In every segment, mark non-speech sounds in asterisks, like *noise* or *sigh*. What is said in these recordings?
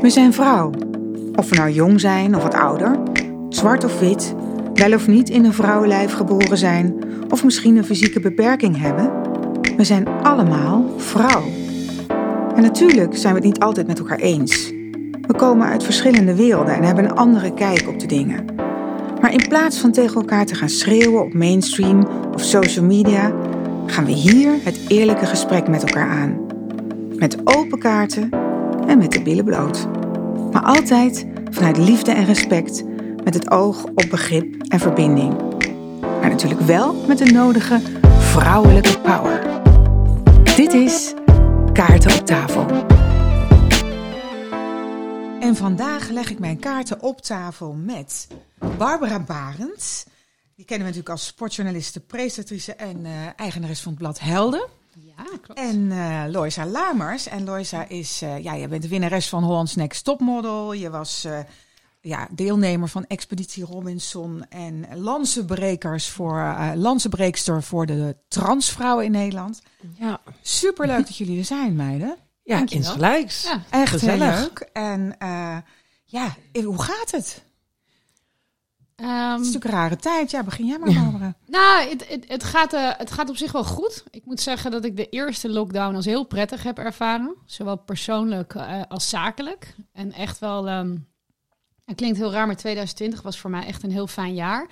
We zijn vrouw. Of we nou jong zijn of wat ouder, zwart of wit, wel of niet in een vrouwenlijf geboren zijn of misschien een fysieke beperking hebben. We zijn allemaal vrouw. En natuurlijk zijn we het niet altijd met elkaar eens. We komen uit verschillende werelden en hebben een andere kijk op de dingen. Maar in plaats van tegen elkaar te gaan schreeuwen op mainstream of social media, gaan we hier het eerlijke gesprek met elkaar aan. Met open kaarten en met de billen bloot. Maar altijd vanuit liefde en respect, met het oog op begrip en verbinding. Maar natuurlijk wel met de nodige vrouwelijke power. Dit is Kaarten op tafel. En vandaag leg ik mijn kaarten op tafel met Barbara Barend. Die kennen we natuurlijk als sportjournaliste, presentatrice en uh, eigenares van het blad Helden. Klopt. En uh, Loisa Lamers. En Loisa is, uh, ja, je bent de winnares van Holland's Next Topmodel. Je was uh, ja, deelnemer van Expeditie Robinson en lansenbrekers voor, lansenbreekster voor de transvrouwen in Nederland. Ja. Superleuk dat jullie er zijn, meiden. Ja, insgelijks. Ja, echt Gezellig. heel leuk. En ja, hoe gaat het? Um, het is natuurlijk een rare tijd. Ja, begin jij maar, Barbara. nou, het, het, het, gaat, uh, het gaat op zich wel goed. Ik moet zeggen dat ik de eerste lockdown als heel prettig heb ervaren. Zowel persoonlijk uh, als zakelijk. En echt wel... Um, het klinkt heel raar, maar 2020 was voor mij echt een heel fijn jaar.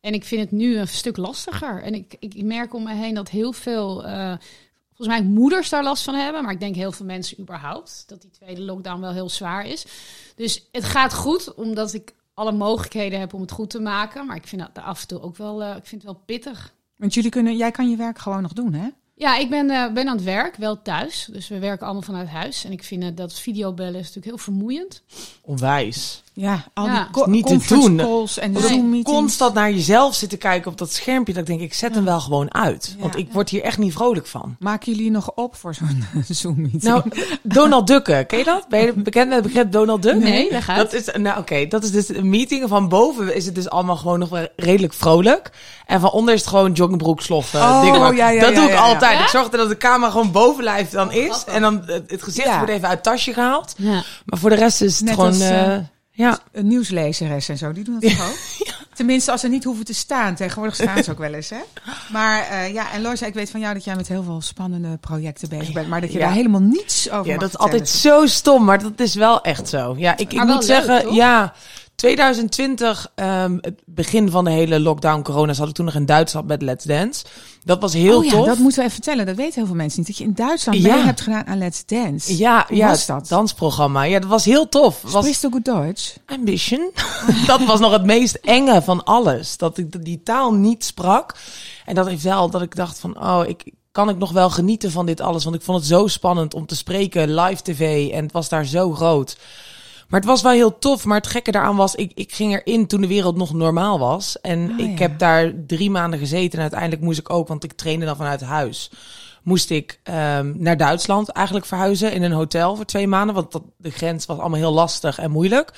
En ik vind het nu een stuk lastiger. En ik, ik merk om me heen dat heel veel... Uh, volgens mij moeders daar last van hebben. Maar ik denk heel veel mensen überhaupt. Dat die tweede lockdown wel heel zwaar is. Dus het gaat goed, omdat ik alle mogelijkheden heb om het goed te maken. Maar ik vind dat af en toe ook wel, uh, ik vind het wel pittig. Want jullie kunnen, jij kan je werk gewoon nog doen, hè? Ja, ik ben, uh, ben aan het werk, wel thuis. Dus we werken allemaal vanuit huis. En ik vind uh, dat videobellen is natuurlijk heel vermoeiend. Onwijs. Ja, al ja. die niet te doen. calls en Zoom constant naar jezelf zitten kijken op dat schermpje. Dat ik denk, ik zet ja. hem wel gewoon uit. Ja. Want ik word hier echt niet vrolijk van. Maken jullie nog op voor zo'n *laughs* Zoom-meeting? Nou, Donald Ducken, ken je dat? Ben je bekend met het begrip Donald Duck? Nee, dat gaat. Dat is, nou oké, okay, dat is dus een meeting. Van boven is het dus allemaal gewoon nog wel redelijk vrolijk. En van onder is het gewoon joggingbroek, sloffen. Oh, dingen. Ja, ja, dat ja, doe ik altijd. Ik zorg dat de camera gewoon bovenlijf dan is. En dan het gezicht wordt even uit het tasje gehaald. Maar voor de rest is het Net gewoon... Als, uh, ja. Een nieuwslezeres en zo, die doen dat toch ook? *laughs* ja. Tenminste, als ze niet hoeven te staan. Tegenwoordig staan ze ook wel eens, hè? *laughs* Maar uh, ja, en Loisa, ik weet van jou dat jij met heel veel spannende projecten bezig bent. Maar dat je ja. daar helemaal niets over Ja, dat is altijd zo stom, maar dat is wel echt zo. Ja, ik, ik moet zeggen, toch? ja... 2020, um, het begin van de hele lockdown, corona, zat ik toen nog in Duitsland met Let's Dance. Dat was heel oh, ja, tof. dat moeten we even vertellen. Dat weten heel veel mensen niet. Dat je in Duitsland ja. mee hebt gedaan aan Let's Dance. Ja, Hoe ja, was dat? dansprogramma. Ja, dat was heel tof. Was du goed Duits? Ambition. *laughs* dat was nog het meest enge van alles. Dat ik die taal niet sprak. En dat heeft wel dat ik dacht van, oh, ik kan ik nog wel genieten van dit alles. Want ik vond het zo spannend om te spreken, live tv. En het was daar zo groot. Maar het was wel heel tof. Maar het gekke daaraan was, ik, ik ging erin toen de wereld nog normaal was. En Ah, ik ja. heb daar drie maanden gezeten. En uiteindelijk moest ik ook, want ik trainde dan vanuit huis. Moest ik um, naar Duitsland eigenlijk verhuizen in een hotel voor twee maanden. Want dat, de grens was allemaal heel lastig en moeilijk.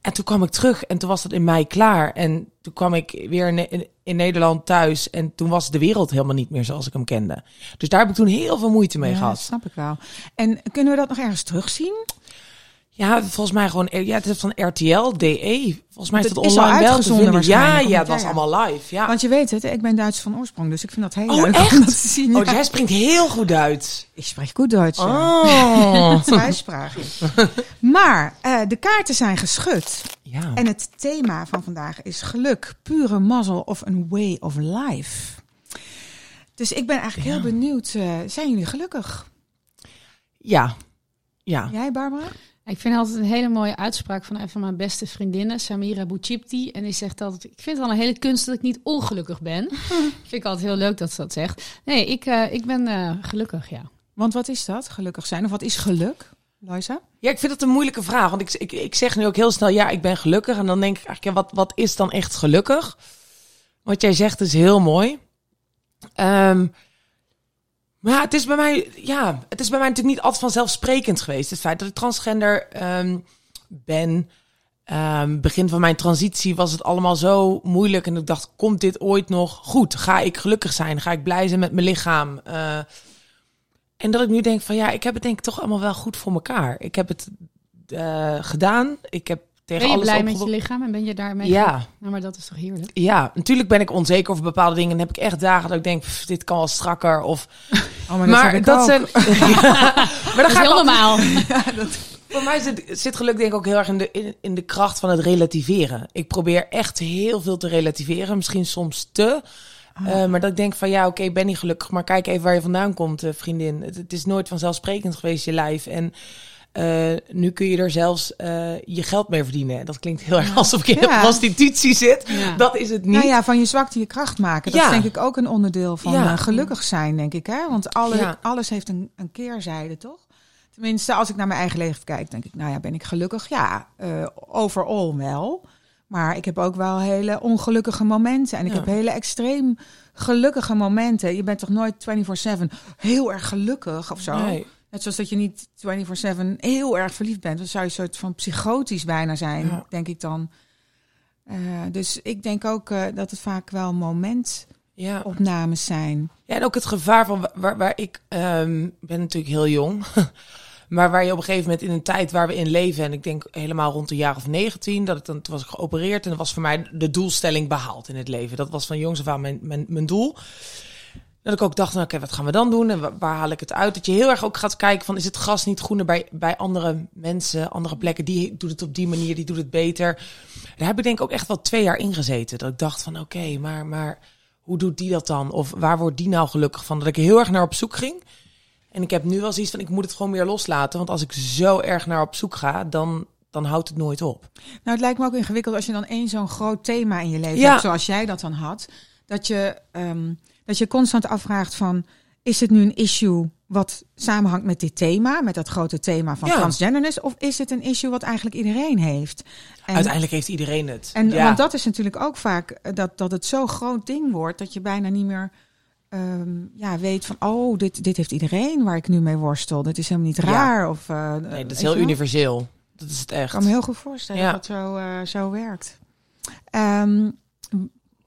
En toen kwam ik terug en toen was dat in mei klaar. En toen kwam ik weer in, in, in Nederland thuis. En toen was de wereld helemaal niet meer zoals ik hem kende. Dus daar heb ik toen heel veel moeite mee ja, gehad. snap ik wel. En kunnen we dat nog ergens terugzien? Ja, volgens mij gewoon. Ja, het is van RTL, DE. Volgens mij is Het is online wel. Ja, ja, het was ja, ja. allemaal live. Ja. Want je weet het, ik ben Duits van oorsprong, dus ik vind dat heel Oh, leuk echt? om dat te zien. Oh, jij springt heel goed Duits. Ik spreek goed Duits. Oh. *laughs* Thuisspraakjes. Maar eh, de kaarten zijn geschud. Ja. En het thema van vandaag is geluk, pure mazzel of een way of life. Dus ik ben eigenlijk heel benieuwd. eh, zijn jullie gelukkig? Ja. Ja. Jij, Barbara? Ik vind altijd een hele mooie uitspraak van een van mijn beste vriendinnen, Samira Bouchipti. En die zegt altijd, ik vind het al een hele kunst dat ik niet ongelukkig ben. *laughs* vind ik altijd heel leuk dat ze dat zegt. Nee, ik, uh, ik ben uh, gelukkig, ja. Want wat is dat, gelukkig zijn? Of wat is geluk, Loisa? Ja, ik vind dat een moeilijke vraag. Want ik, ik, ik zeg nu ook heel snel, ja, ik ben gelukkig. En dan denk ik eigenlijk, ja, wat, wat is dan echt gelukkig? Wat jij zegt is heel mooi. Um, maar ja, het is bij mij, ja, het is bij mij natuurlijk niet altijd vanzelfsprekend geweest. Het feit dat ik transgender um, ben. Um, begin van mijn transitie was het allemaal zo moeilijk. En ik dacht, komt dit ooit nog goed? Ga ik gelukkig zijn? Ga ik blij zijn met mijn lichaam? Uh, en dat ik nu denk van ja, ik heb het denk ik toch allemaal wel goed voor elkaar. Ik heb het eh, gedaan. Ik heb tegen Ben je alles blij met je lichaam en ben je daarmee? Ja, Nou, maar dat is toch heerlijk? ja, natuurlijk ben ik onzeker over bepaalde dingen. En heb ik echt dagen dat ik denk, pff, dit kan wel strakker. Of, *laughs* Oh, maar, dat, ik zijn. *laughs* *laughs* maar Dat is ga ik heel altijd- normaal. Voor mij zit, zit geluk denk ik ook heel erg in de, in, in de kracht van het relativeren. Ik probeer echt heel veel te relativeren. Misschien soms te. Eh, maar dat ik denk van ja, oké, ben niet gelukkig. Maar kijk even waar je vandaan komt, eh, vriendin. Het, het is nooit vanzelfsprekend geweest, je lijf. En eh, nu kun je er zelfs eh, je geld mee verdienen. Dat klinkt heel erg alsof je in Ja. prostitutie zit. Ja. Dat is het niet. Nou ja, van je zwakte je kracht maken. Dat Ja. is denk ik ook een onderdeel van Ja. eh, gelukkig zijn, denk ik. Hè? Want alle, Ja. alles heeft een, een keerzijde, toch? Tenminste, als ik naar mijn eigen leven kijk, denk ik, nou ja, ben ik gelukkig? Ja, overall wel. Maar ik heb ook wel hele ongelukkige momenten. En ik Ja. heb hele extreem gelukkige momenten. Je bent toch nooit 24-7 heel erg gelukkig of zo? Nee. Net zoals dat je niet 24-7 heel erg verliefd bent. Dan zou je een soort van psychotisch bijna zijn, Ja. denk ik dan. Eh, dus ik denk ook eh, dat het vaak wel momentopnames Ja. zijn. Ja, en ook het gevaar van wa- waar, waar ik ehm, ben natuurlijk heel jong. *laughs* maar waar je op een gegeven moment in een tijd waar we in leven. En ik denk helemaal rond de jaar of 19. Dat ik dan toen was ik geopereerd. En dat was voor mij de doelstelling behaald in het leven. Dat was van jongs af aan mijn, mijn, mijn doel. Dat ik ook dacht, nou, oké, wat gaan we dan doen? En wa- waar haal ik het uit? Dat je heel erg ook gaat kijken van, is het gras niet groener bij, bij andere mensen, andere plekken? Die doet het op die manier, die doet het beter. Daar heb ik denk ik ook echt wel twee jaar in gezeten. Dat ik dacht van, oké, maar, maar hoe doet die dat dan? Of waar wordt die nou gelukkig van? Dat ik er heel erg naar op zoek ging. En ik heb nu wel zoiets van, ik moet het gewoon meer loslaten. Want als ik zo erg naar op zoek ga, dan, dan houdt het nooit op. Nou, het lijkt me ook ingewikkeld als je dan één zo'n groot thema in je leven Ja. hebt, zoals jij dat dan had. Dat je, ehm, dat je constant afvraagt van, is het nu een issue wat samenhangt met dit thema, met dat grote thema van Ja. transgenderness, of is het een issue wat eigenlijk iedereen heeft? En, Uiteindelijk heeft iedereen het. en ja. want dat is natuurlijk ook vaak eh, dat, dat het zo'n groot ding wordt dat je bijna niet meer ehm, ja, weet van, oh, dit, dit heeft iedereen waar ik nu mee worstel. Dit is helemaal niet Ja. raar. Of, eh, nee, dat is heel universeel. Dat is het Ik echt. kan me heel goed voorstellen dat het zo, eh, zo werkt. Ehm,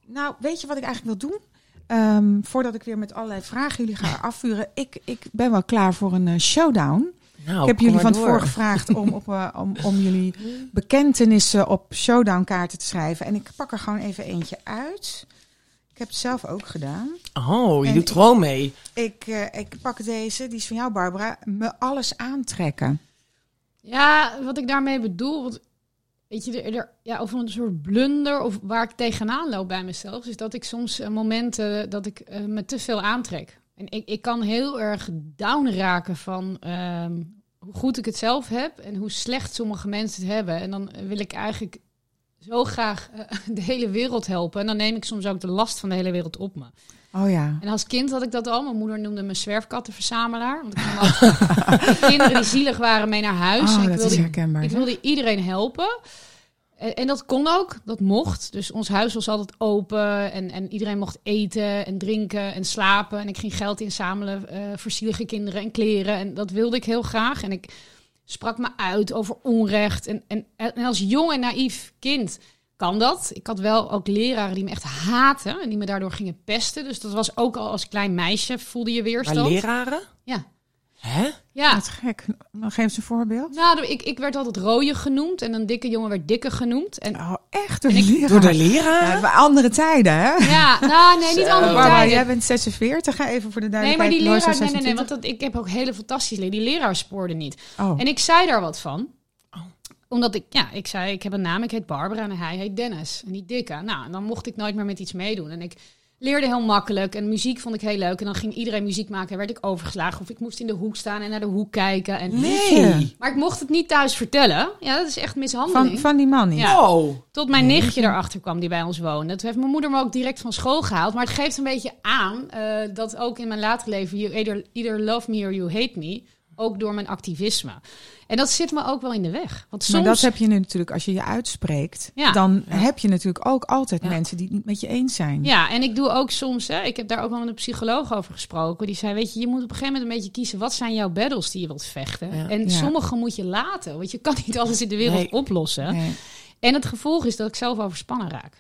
nou, weet je wat ik eigenlijk wil doen? Ehm, voordat ik weer met allerlei vragen jullie ga *laughs* afvuren. Ik, ik ben wel klaar voor een eh, showdown. Nou, ik heb jullie van tevoren gevraagd om, op, eh, om, om *laughs* jullie bekentenissen op showdown kaarten te schrijven. En ik pak er gewoon even eentje uit. Ik heb het zelf ook gedaan. Oh, je En doet ik- gewoon mee. Ik, eh, ik pak deze, die is van jou Barbara. Me alles aantrekken. Ja, wat ik daarmee bedoel, want weet je, er, ja, of een soort blunder of waar ik tegenaan loop bij mezelf, is dat ik soms eh, momenten dat ik eh, me te veel aantrek. En ik, ik kan heel erg down raken van ehm, hoe goed ik het zelf heb en hoe slecht sommige mensen het hebben. En dan wil ik eigenlijk zo graag eh, *laughs* de hele wereld helpen. En dan neem ik soms ook de last van de hele wereld op me. Oh ja. En als kind had ik dat al. Mijn moeder noemde me zwerfkattenverzamelaar. Want ik nam altijd *laughs* kinderen die zielig waren mee naar huis. Oh, ik dat is wilde, herkenbaar. ik wilde iedereen helpen. En, en dat kon ook, dat mocht. Dus ons huis was altijd open en, en iedereen mocht eten en drinken en slapen. En ik ging geld inzamelen eh voor zielige kinderen en kleren. En dat wilde ik heel graag. En ik sprak me uit over onrecht. En, en, en als jong en naïef kind kan dat. Ik had wel ook leraren die me echt haten en die me daardoor gingen pesten. Dus dat was ook al als klein meisje voelde je Maar weerstand. leraren? Ja. Hè? Ja, Wat gek. Nou, Geef eens een voorbeeld. nou, ik, ik werd altijd rode genoemd en een dikke jongen werd dikke genoemd. En Oh, echt door En de ik- leraar. Door de leraren? Ja, andere tijden, hè? ja, nou nee, niet Zo. andere tijden. jij bent 46, ga even voor de Nee, duidelijkheid. maar die leraar, nee, nee, nee, 26. want dat, ik heb ook hele fantastische leraar. Die leraar spoorde niet. Oh. En ik zei daar wat van. Omdat ik, ja, ik zei, ik heb een naam, ik heet Barbara en hij heet Dennis. En die dikke. Nou, en dan mocht ik nooit meer met iets meedoen. En ik leerde heel makkelijk en muziek vond ik heel leuk. En dan ging iedereen muziek maken en werd ik overgeslagen. Of ik moest in de hoek staan en naar de hoek kijken. En... Nee. Maar ik mocht het niet thuis vertellen. Ja, dat is echt mishandeling. Van, van die man niet. Ja. Oh. Tot mijn nichtje erachter kwam die bij ons woonde. Toen heeft mijn moeder me ook direct van school gehaald. Maar het geeft een beetje aan eh, dat ook in mijn later leven... You either, either love me or you hate me. Ook door mijn activisme. En dat zit me ook wel in de weg. Want Maar soms... dat heb je nu natuurlijk, als je je uitspreekt, Ja. dan heb je natuurlijk ook altijd Ja. mensen die het niet met je eens zijn. Ja, en ik doe ook soms... Hè, ik heb daar ook wel met een psycholoog over gesproken. Die zei, weet je, je moet op een gegeven moment een beetje kiezen... wat zijn jouw battles die je wilt vechten? Ja. En Ja. sommige moet je laten. Want je kan niet alles in de wereld Nee. oplossen. Nee. En het gevolg is dat ik zelf overspannen raak.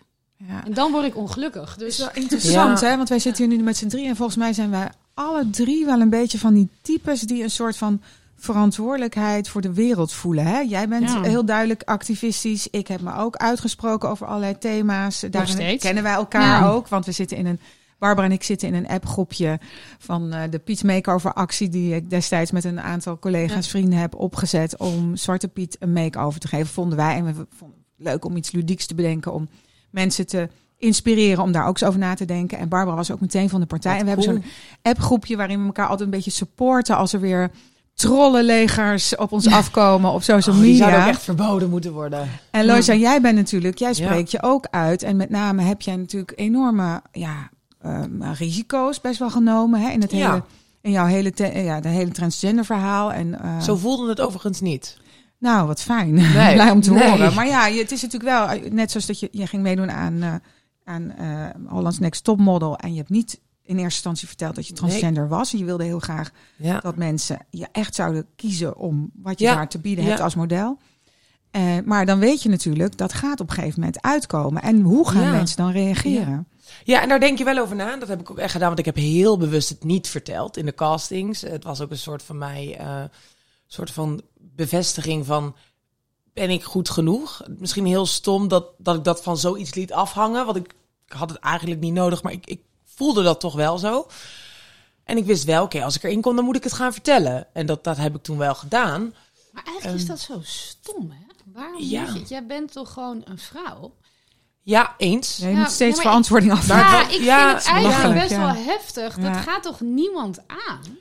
Ja. En dan word ik ongelukkig. Dus wel interessant, Ja. hè? Want wij zitten hier nu met z'n drie en volgens mij zijn wij alle drie wel een beetje van die types die een soort van verantwoordelijkheid voor de wereld voelen. Hè? Jij bent Ja. heel duidelijk activistisch. Ik heb me ook uitgesproken over allerlei thema's. Steeds. kennen wij elkaar Ja. ook, want we zitten in een. Barbara en ik zitten in een appgroepje van eh, de Piet Makeover actie die ik destijds met een aantal collega's, vrienden heb opgezet om Zwarte Piet een makeover te geven, vonden wij. En we vonden het leuk om iets ludieks te bedenken om mensen te inspireren om daar ook eens over na te denken. En Barbara was ook meteen van de partij. Wat en we hebben zo'n appgroepje waarin we elkaar altijd een beetje supporten als er weer trollenlegers op ons afkomen op social Oh, die media. zouden ook echt verboden moeten worden. En Loisa, jij bent natuurlijk, jij Ja. spreekt je ook uit. En met name heb jij natuurlijk enorme ja, ehm, risico's best wel genomen hè, in, het Ja. hele, in jouw hele, ja, de hele transgender verhaal. En, eh, Zo voelde het overigens niet. Nou, wat fijn. Nee. *laughs* Blij om te Nee. horen. Maar ja, het is natuurlijk wel, eh, net zoals dat je, je ging meedoen aan, eh aan eh Hollands Next Top Model. En je hebt niet in eerste instantie verteld dat je transgender was. En je wilde heel graag Ja. dat mensen je echt zouden kiezen om wat je Ja. daar te bieden hebt als model. Eh, maar dan weet je natuurlijk, dat gaat op een gegeven moment uitkomen. En hoe gaan Ja. mensen dan reageren? Ja, en daar denk je wel over na. Dat heb ik ook echt gedaan, want ik heb heel bewust het niet verteld in de castings. Het was ook een soort van mij, eh soort van bevestiging van, ben ik goed genoeg? Misschien heel stom dat, dat ik dat van zoiets liet afhangen, want ik, ik had het eigenlijk niet nodig, maar ik, ik voelde dat toch wel zo. En ik wist wel, oké, als ik erin kom, dan moet ik het gaan vertellen. En dat, dat heb ik toen wel gedaan. Maar eigenlijk is dat zo stom, hè? Waarom ja. je? Jij bent toch gewoon een vrouw? Ja, eens. Ja, je Ja, moet steeds ja, verantwoording af. Maar ja, ik ja, vind het eigenlijk best ja. wel heftig. Dat Ja. gaat toch niemand aan?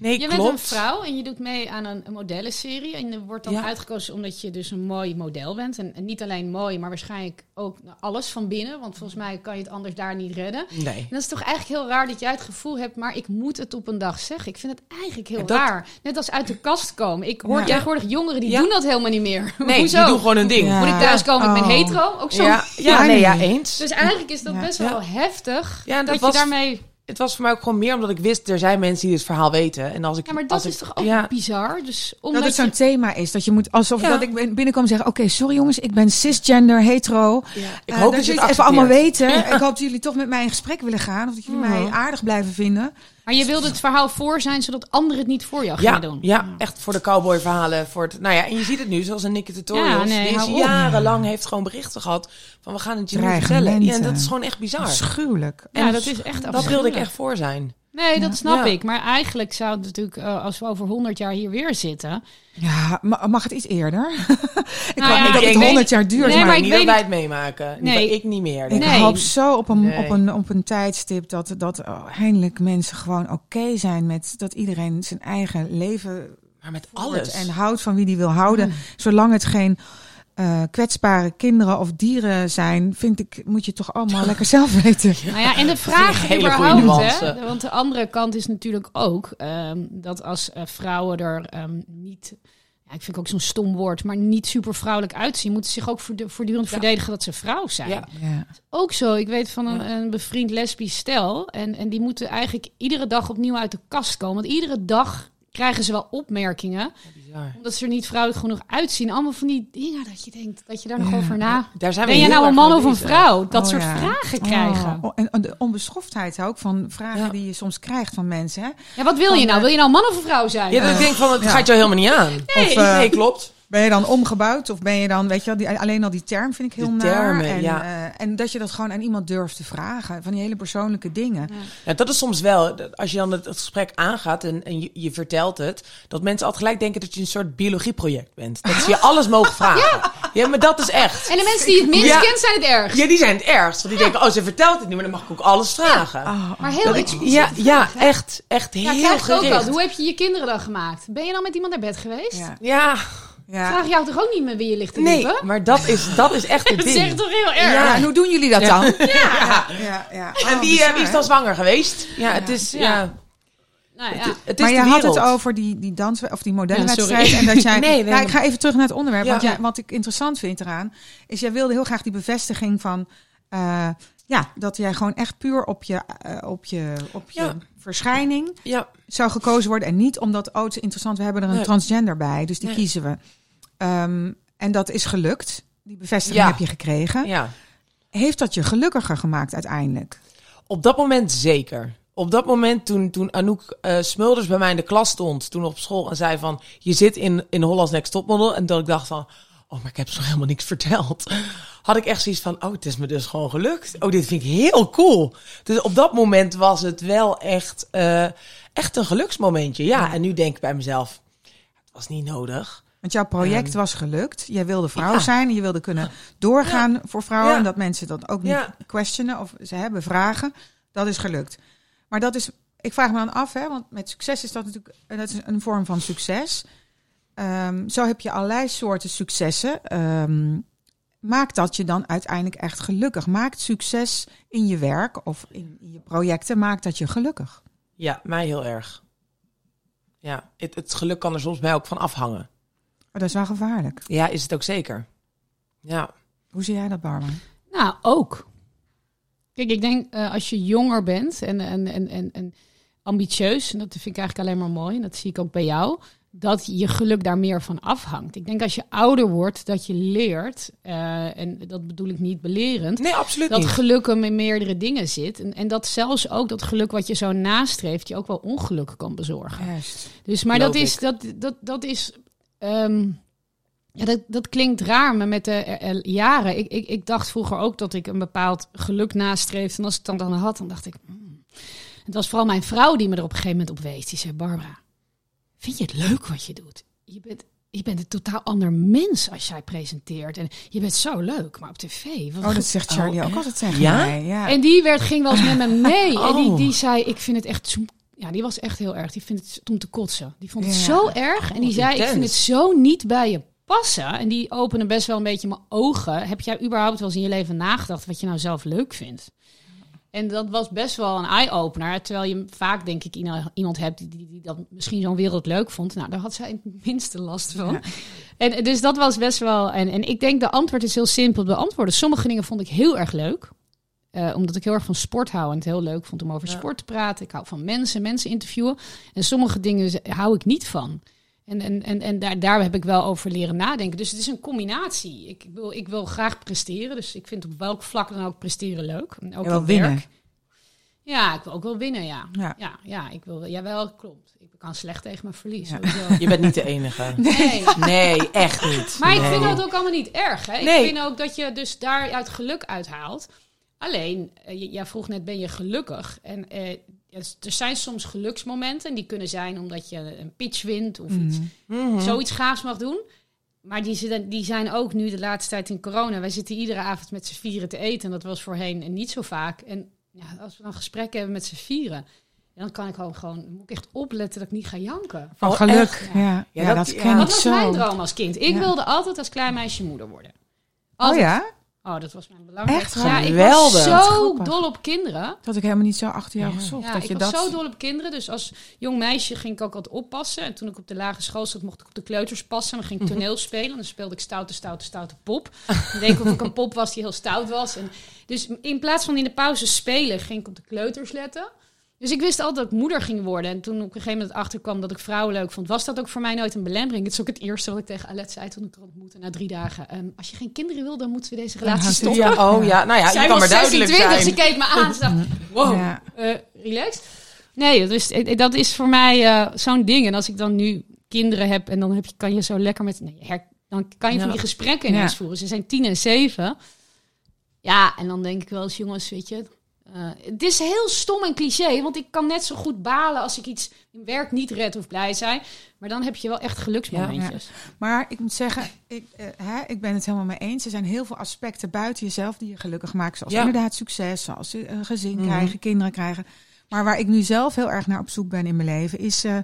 Nee, Je klopt. bent een vrouw en je doet mee aan een, een modellenserie. En je wordt dan Ja. uitgekozen omdat je dus een mooi model bent. En, en niet alleen mooi, maar waarschijnlijk ook alles van binnen. Want volgens mij kan je het anders daar niet redden. Nee. En dat is toch eigenlijk heel raar dat jij het gevoel hebt, maar ik moet het op een dag zeggen. Ik vind het eigenlijk heel dat- raar. Net als uit de kast komen. Ik hoor Ja. tegenwoordig jongeren die Ja. doen dat helemaal niet meer. Nee, *laughs* Hoezo? die doen gewoon hun ding. Moet ik thuiskomen, ik ben Oh. hetero? Ook zo. Ja, nee, ja, eens. Dus eigenlijk is dat best wel heftig. Ja, dat dat was- je daarmee... Het was voor mij ook gewoon meer omdat ik wist, er zijn mensen die dit verhaal weten. En als ik, Ja, maar dat als is ik, toch ook ja, bizar? Dus omdat Dat het zo'n je- thema is. Dat je moet, alsof Ja. dat ik binnenkom en zeggen: Oké, sorry jongens, ik ben cisgender, hetero. ik Eh, hoop dat, dat je jullie het even allemaal weten. *laughs* Ik hoop dat jullie toch met mij in gesprek willen gaan. Of dat jullie mij Mhm. aardig blijven vinden. Maar je wilde het verhaal voor zijn, zodat anderen het niet voor jou Ja, gingen doen. ja, echt voor de cowboyverhalen. Voor het, nou ja, en je ziet het nu, zoals een Nicky Tutorials. Ja, nee, die jarenlang heeft gewoon berichten gehad van we gaan het je nu vertellen. Ja, en dat is gewoon echt bizar. Afschuwelijk. Ja, dat is echt Dat wilde ik echt voor zijn. Nee, dat snap Ja. ik. Maar eigenlijk zou het natuurlijk, eh, als we over 100 jaar hier weer zitten. Ja, ma- mag het iets eerder? *laughs* ik Nou ja, niet dat ik het weet- 100 jaar duurt. Nee, maar maar ik niet weet dat wij het meemaken. Nee. Ik niet meer. ik hoop zo op een, Nee. op een, op een tijdstip dat, dat oh, eindelijk mensen gewoon oké zijn met dat iedereen zijn eigen leven Maar met alles. en houdt van wie die wil houden. Zolang het geen eh, kwetsbare kinderen of dieren zijn, vind ik, moet je toch allemaal *laughs* lekker zelf weten. Nou ja, en de vraag überhaupt, hè. Want de andere kant is natuurlijk ook ehm, dat als eh, vrouwen er ehm, niet... Ja, ik vind ook zo'n stom woord, maar niet super vrouwelijk uitzien, moeten ze zich ook voortdu- voortdurend Ja. verdedigen dat ze vrouw zijn. Ja. Ja. Ook zo, ik weet van een, een bevriend lesbisch stel. En, en die moeten eigenlijk iedere dag opnieuw uit de kast komen. Want iedere dag krijgen ze wel opmerkingen. Omdat ze er niet vrouwelijk genoeg uitzien. Allemaal van die dingen dat je denkt, dat je daar nog Ja. over na... Daar zijn we Ben je nou een man of een vrouw? Dat Oh, soort ja. vragen krijgen. Oh, en en de onbeschoftheid ook van vragen Ja. die je soms krijgt van mensen. Hè? Ja, wat wil je nou? eh, Wil je nou een man of een vrouw zijn? Ja, dat ik denk van, het Ja. gaat jou helemaal niet aan. Nee. Of, eh, nee, klopt. Ben je dan omgebouwd of ben je dan, weet je wel, die, alleen al die term vind ik heel De naar. termen, en, ja. eh, en dat je dat gewoon aan iemand durft te vragen. Van die hele persoonlijke dingen. Ja, dat is soms wel, dat als je dan het, het gesprek aangaat en, en je, je vertelt het, dat mensen altijd gelijk denken dat je een soort biologieproject bent. Dat ze je *laughs* alles mogen vragen. Ja, maar dat is echt. En de mensen die het minst Ja. kent, zijn het erg. Ja, die zijn het ergst. Want die denken, oh, ze vertelt het nu, maar dan mag ik ook alles vragen. Oh, Maar heel ik- expliciet ja, ja, echt, echt Ja, heel ik ook gericht. wel. Hoe heb je je kinderen dan gemaakt? Ben je dan met iemand naar bed geweest? ja. Ja. Vraag jou toch ook niet met wie je ligt te nee, diepen? maar dat is, dat is echt *laughs* het Dat ding. zegt toch heel erg? Ja, en hoe doen jullie dat dan? *laughs* Ja. Ja, ja. En Oh, wie, bizar, eh, wie is dan zwanger geweest? Ja, het is, Ja. ja. Nou ja. Het, het is Maar je had het over die, die dans of die modellenwedstrijd. sorry. en dat *laughs* jij. Nee, nee. Ja, ik ga even terug naar het onderwerp. Ja. Want jij, wat ik interessant vind eraan, is jij wilde heel graag die bevestiging van. eh, ja, dat jij gewoon echt puur op je, eh, op je, op je Ja. verschijning Ja, zou gekozen worden. En niet omdat, oh, het is interessant, we hebben er een Nee. transgender bij. Dus die Nee. kiezen we. Ehm, en dat is gelukt. Die bevestiging Ja. heb je gekregen. ja. Heeft dat je gelukkiger gemaakt uiteindelijk? Op dat moment zeker. op dat moment toen, toen Anouk eh, Smulders bij mij in de klas stond, toen op school en zei van, je zit in, in Holland's Next Topmodel. En dat ik dacht van, oh, maar ik heb ze nog helemaal niks verteld. *laughs* Had ik echt zoiets van, oh, het is me dus gewoon gelukt. Oh, dit vind ik heel cool. Dus op dat moment was het wel echt, eh, echt een geluksmomentje. Ja, en nu denk ik bij mezelf, het was niet nodig. Want jouw project Ehm, was gelukt. Jij wilde vrouw ja. zijn. en Je wilde kunnen doorgaan voor vrouwen. Ja. En dat mensen dat ook niet Ja. questionen of ze hebben vragen. Dat is gelukt. Maar dat is, ik vraag me dan af, hè, want met succes is dat natuurlijk dat is een vorm van succes. Ehm, zo heb je allerlei soorten successen. Ehm, maakt dat je dan uiteindelijk echt gelukkig? Maakt succes in je werk of in, in je projecten, maakt dat je gelukkig? Ja, mij heel erg. Ja, het, het geluk kan er soms bij ook van afhangen. Maar dat is wel gevaarlijk. Ja, is het ook zeker. Ja. Hoe zie jij dat, Barman? Nou, ook. Kijk, ik denk eh, als je jonger bent en, en, en, en, en ambitieus, en dat vind ik eigenlijk alleen maar mooi, en dat zie ik ook bij jou, dat je geluk daar meer van afhangt. Ik denk als je ouder wordt, dat je leert, eh, en dat bedoel ik niet belerend, Nee, absoluut dat niet. geluk hem in meerdere dingen zit. En, en dat zelfs ook dat geluk wat je zo nastreeft, je ook wel ongeluk kan bezorgen. Juist. Dus, maar dat is, dat, dat, dat is, ehm, ja, dat, dat klinkt raar, maar met de jaren. Ik, ik, ik dacht vroeger ook dat ik een bepaald geluk nastreefde. En als ik het dan, dan had, dan dacht ik. hmm. Het was vooral mijn vrouw die me er op een gegeven moment op wees. Die zei: Barbara, vind je het leuk wat je doet? Je bent, je bent een totaal ander mens als jij presenteert. En je bent zo leuk, maar op tv. wat Oh, dat zegt Charlie Oh, ook altijd tegen Ja? mij. Ja. En die werd, ging wel eens met me mee. En die, Oh. die zei, ik vind het echt... zo- Ja, die was echt heel erg. Die vindt het om te kotsen. Die vond het Ja. zo erg. En die Oh, zei, ik vind het zo niet bij je passen. En die opende best wel een beetje mijn ogen. Heb jij überhaupt wel eens in je leven nagedacht wat je nou zelf leuk vindt? En dat was best wel een eye-opener. Terwijl je vaak, denk ik, iemand- iemand hebt die, die, die dat misschien zo'n wereld leuk vond. Nou, daar had zij het minste last van. Ja. En dus dat was best wel. En, en ik denk de antwoord is heel simpel te beantwoorden. Sommige dingen vond ik heel erg leuk. Eh, omdat ik heel erg van sport hou en het heel leuk vond om over Ja. sport te praten. Ik hou van mensen, mensen interviewen. En sommige dingen hou ik niet van. En, en, en, en daar, daar heb ik wel over leren nadenken. Dus het is een combinatie. Ik wil, ik wil graag presteren. Dus ik vind op welk vlak dan ook presteren leuk. En ook in winnen. werk. Ja, ik wil ook wel winnen, ja. Ja. Ja, ja, ik wil, jawel, klopt. Ik kan slecht tegen mijn verlies. Ja. Je bent niet de enige. *laughs* Nee. Nee, echt niet. Maar ik vind dat ook allemaal niet erg. Hè? Nee. Ik vind ook dat je dus daaruit geluk uithaalt. Alleen, eh, jij vroeg net, ben je gelukkig? En eh, er zijn soms geluksmomenten. En die kunnen zijn omdat je een pitch wint of iets, Mhm. zoiets gaafs mag doen. Maar die, zitten- die zijn ook nu de laatste tijd in corona. Wij zitten iedere avond met z'n vieren te eten. En dat was voorheen niet zo vaak. En ja, als we dan gesprekken hebben met z'n vieren... dan kan ik gewoon, gewoon moet ik echt opletten dat ik niet ga janken. Van Oh, geluk. Ja, ja, Ja, dat, dat- ken Dat was mijn droom als kind. Ik Ja. wilde altijd als klein meisje moeder worden. Oh ja? Oh, dat was mijn belangrijkste. Echt? Ja, ik Geweldig. was zo Grappig. dol op kinderen. Dat ik helemaal niet zo achter jou Ja. gezocht. Ja, dat ik je was dat... zo dol op kinderen. Dus als jong meisje ging ik ook altijd oppassen. En toen ik op de lagere school zat, mocht ik op de kleuters passen. En dan ging ik toneel spelen. En dan speelde ik stoute, stoute, stoute pop. Dan deed ik of ik een *laughs* pop was die heel stout was. En dus in plaats van in de pauze spelen, ging ik op de kleuters letten. Dus ik wist altijd dat ik moeder ging worden. En toen op een gegeven moment achterkwam dat ik vrouwen leuk vond, was dat ook voor mij nooit een belemmering. Het is ook het eerste wat ik tegen Alet zei toen ik haar ontmoette na drie dagen. Ehm, als je geen kinderen wil, dan moeten we deze relatie stoppen. Ja, oh ja. Nou ja, Zij je kan maar duidelijk 26, zijn. ze keek me aan. Ze dacht, *laughs* wow, Ja. eh, relaxed. Nee, dus dat is voor mij eh, zo'n ding. En als ik dan nu kinderen heb en dan heb je, kan je zo lekker met... Nee, her- dan kan je van die gesprekken ineens voeren. Ze zijn tien en zeven. Ja, en dan denk ik wel eens, jongens, weet je... eh, het is heel stom en cliché, want ik kan net zo goed balen als ik iets in werk niet red of blij zijn. Maar dan heb je wel echt geluksmomentjes. Maar ik moet zeggen, ik, eh, hè, ik ben het helemaal mee eens. Er zijn heel veel aspecten buiten jezelf die je gelukkig maken. Zoals Ja. inderdaad succes, zoals eh, een gezin Mhm. krijgen, kinderen krijgen. Maar waar ik nu zelf heel erg naar op zoek ben in mijn leven, is eh,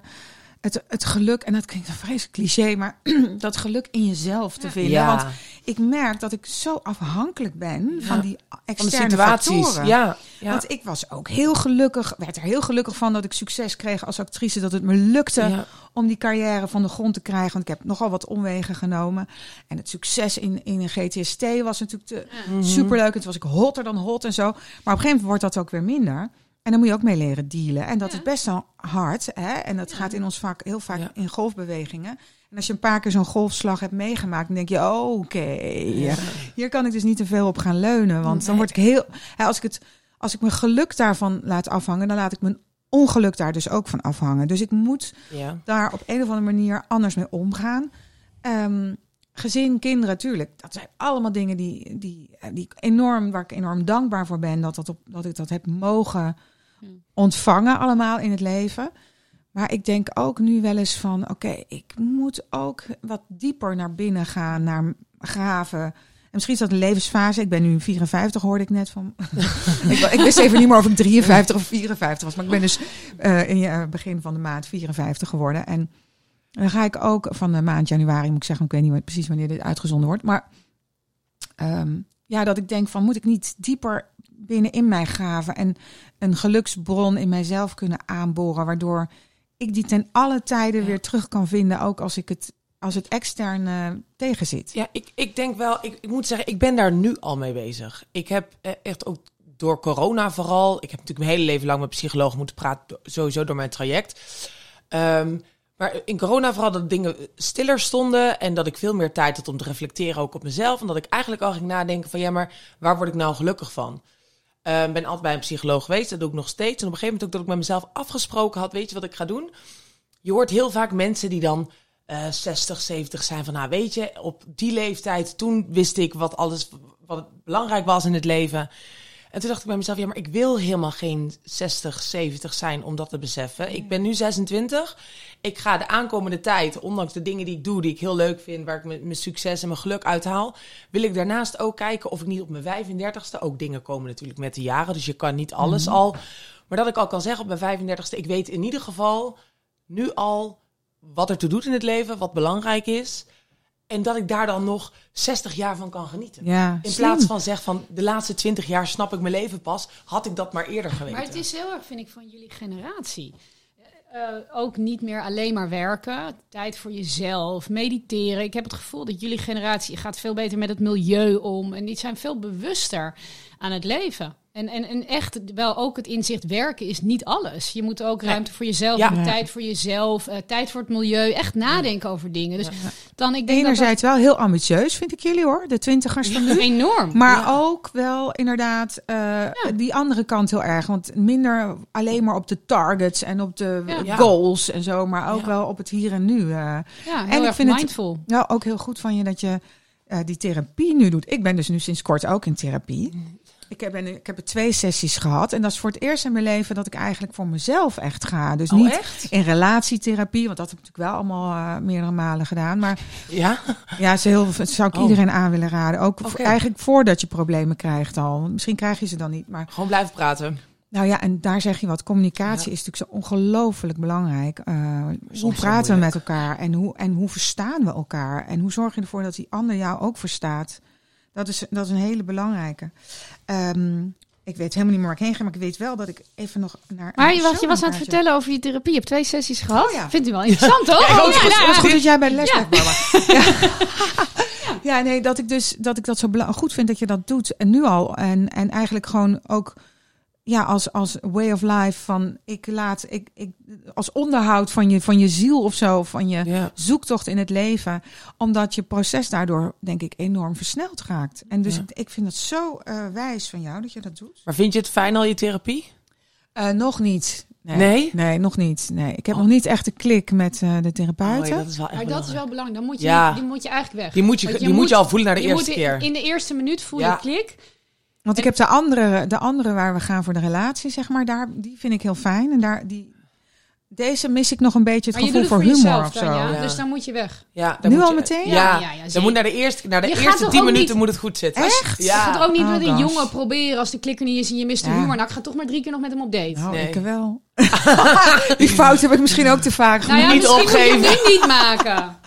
het, het geluk. En dat klinkt een vreselijk cliché, maar *clears throat* dat geluk in jezelf te vinden. Ja, Want ik merk dat ik zo afhankelijk ben van Ja. die van externe situaties. factoren. Ja, ja. Want ik was ook heel gelukkig, werd er heel gelukkig van dat ik succes kreeg als actrice. Dat het me lukte om die carrière van de grond te krijgen. Want ik heb nogal wat omwegen genomen. En het succes in, in een GTST was natuurlijk te, Mhm. superleuk. Het was ik hotter dan hot en zo. Maar op een gegeven moment wordt dat ook weer minder. En dan moet je ook mee leren dealen. En dat Ja. is best wel hard. Hè? En dat Ja. gaat in ons vak heel vaak Ja. in golfbewegingen. En als je een paar keer zo'n golfslag hebt meegemaakt, dan denk je, oké, hier kan ik dus niet te veel op gaan leunen. Want dan word ik heel. Hè, als ik het. Als ik mijn geluk daarvan laat afhangen, dan laat ik mijn ongeluk daar dus ook van afhangen. Dus ik moet daar op een of andere manier anders mee omgaan. Ehm, gezin, kinderen, tuurlijk. Dat zijn allemaal dingen die, die, die enorm, waar ik enorm dankbaar voor ben. Dat, dat, op, dat ik dat heb mogen. Ontvangen allemaal in het leven. Maar ik denk ook nu wel eens van... Oké, ik moet ook wat dieper naar binnen gaan, naar graven. En misschien is dat een levensfase. Ik ben nu 54, hoorde ik net van. *laughs* ik, ik wist even niet meer of ik 53 of 54 was. Maar ik ben dus eh, in het begin van de maand 54 geworden. En dan ga ik ook van de maand januari, moet ik zeggen, ik weet niet wat- precies wanneer dit uitgezonden wordt. Maar ehm, ja, dat ik denk van moet ik niet dieper binnenin mij graven en een geluksbron in mijzelf kunnen aanboren, waardoor ik die ten alle tijden weer terug kan vinden, ook als ik het als het extern eh, tegenzit. Ja, ik, ik denk wel, ik, ik moet zeggen, ik ben daar nu al mee bezig. Ik heb eh, echt ook door corona vooral, ik heb natuurlijk mijn hele leven lang met psychologen moeten praten, sowieso door mijn traject. Ehm, maar in corona vooral dat dingen stiller stonden en dat ik veel meer tijd had om te reflecteren ook op mezelf. En dat ik eigenlijk al ging nadenken van ja, maar waar word ik nou gelukkig van? Ik ben altijd bij een psycholoog geweest, dat doe ik nog steeds. En op een gegeven moment ook dat ik met mezelf afgesproken had, weet je wat ik ga doen? Je hoort heel vaak mensen die dan eh 60, 70 zijn van, nou weet je, op die leeftijd, toen wist ik wat alles, wat belangrijk was in het leven. En toen dacht ik bij mezelf, ja, maar ik wil helemaal geen 60, 70 zijn om dat te beseffen. Ik ben nu 26. Ik ga de aankomende tijd, ondanks de dingen die ik doe, die ik heel leuk vind, waar ik mijn succes en mijn geluk uithaal, wil ik daarnaast ook kijken of ik niet op mijn 35ste, ook dingen komen natuurlijk met de jaren, dus je kan niet alles al. Maar dat ik al kan zeggen op mijn 35ste, ik weet in ieder geval nu al wat er toe doet in het leven, wat belangrijk is. En dat ik daar dan nog 60 jaar van kan genieten. Ja, In slim. plaats van zeg van de laatste 20 jaar snap ik mijn leven pas, had ik dat maar eerder geweten. Maar het is heel erg, vind ik, van jullie generatie. Eh, ook niet meer alleen maar werken. Tijd voor jezelf, mediteren. Ik heb het gevoel dat jullie generatie gaat veel beter met het milieu om. En die zijn veel bewuster aan het leven. En, en, en echt wel ook het inzicht werken is niet alles. Je moet ook ruimte voor jezelf, Ja. hebben, tijd voor jezelf, eh, tijd voor het milieu. Echt nadenken over dingen. Dus dan ik denk Enerzijds wel heel ambitieus, vind ik jullie hoor, de twintigers van dat nu. dat enorm. Maar Ja. ook wel inderdaad eh, die andere kant heel erg. Want minder alleen maar op de targets en op de goals en zo, maar ook Ja. wel op het hier en nu. eh. ja, heel en ik vind het- mindful. Nou, ook heel goed van je dat je eh, die therapie nu doet. Ik ben dus nu sinds kort ook in therapie. Ik heb, ik heb er twee sessies gehad. En dat is voor het eerst in mijn leven dat ik eigenlijk voor mezelf echt ga. Dus Oh, niet echt? in relatietherapie, want dat heb ik natuurlijk wel allemaal eh, meerdere malen gedaan. Maar Ja? ja, is heel, zou ik Oh. iedereen aan willen raden. Ook eigenlijk voordat je problemen krijgt al. Misschien krijg je ze dan niet. Maar Gewoon blijven praten. nou ja, en daar zeg je wat. Communicatie is natuurlijk zo ongelooflijk belangrijk. Eh, hoe praten we met elkaar en hoe, en hoe verstaan we elkaar? En hoe zorg je ervoor dat die ander jou ook verstaat? Dat is, dat is een hele belangrijke. Ehm, ik weet helemaal niet meer waar ik heen ga, maar ik weet wel dat ik even nog naar. Maar je was, je was aan het vertellen over je therapie. Je hebt twee sessies gehad. Oh ja. Vindt u wel interessant, toch? Ja, ik ook. Oh, ja, ja. goed dat jij bij de les Ja. Ja. *laughs* ja, nee, dat ik dus dat ik dat zo goed vind dat je dat doet en nu al en en eigenlijk gewoon ook ja als als way of life van ik laat ik ik als onderhoud van je van je ziel of zo van je Ja. zoektocht in het leven, omdat je proces daardoor denk ik enorm versneld raakt. En dus Ja. ik, ik vind het zo eh, wijs van jou dat je dat doet. Maar vind je het fijn al, je therapie? Eh, nog niet. Nee? Nee, nog niet. Nee, ik heb Oh. nog niet echt de klik met eh, de Oh, therapeuten. ja, dat is wel echt Maar dat is belangrijk. wel belangrijk. Dan moet je, Ja. die moet je eigenlijk weg. Die moet je, Want die moet je al voelen naar de je eerste moet keer. In de eerste minuut voel je Ja. klik. Want ik heb de andere, de andere waar we gaan voor de relatie, zeg maar, daar, die vind ik heel fijn. En daar, die, deze mis ik nog een beetje het Maar je gevoel doet het voor voor humor jezelf of dan, zo. ja? Ja. Dus dan moet je weg. Ja, dan Nu moet al je- meteen? Ja, Ja, ja, ja, dan moet naar de eerste, naar de Je eerste tien minuten niet- moet het goed zitten. Echt? Je gaat ook niet Oh, met een gosh. jongen proberen als de klikker niet is en je mist de humor. Nou, ik ga toch maar drie keer nog met hem op date. Nou, Nee. ik wel. Die fout heb ik misschien ook te vaak Nou ja. Niet misschien moet je opgeven. nu niet maken.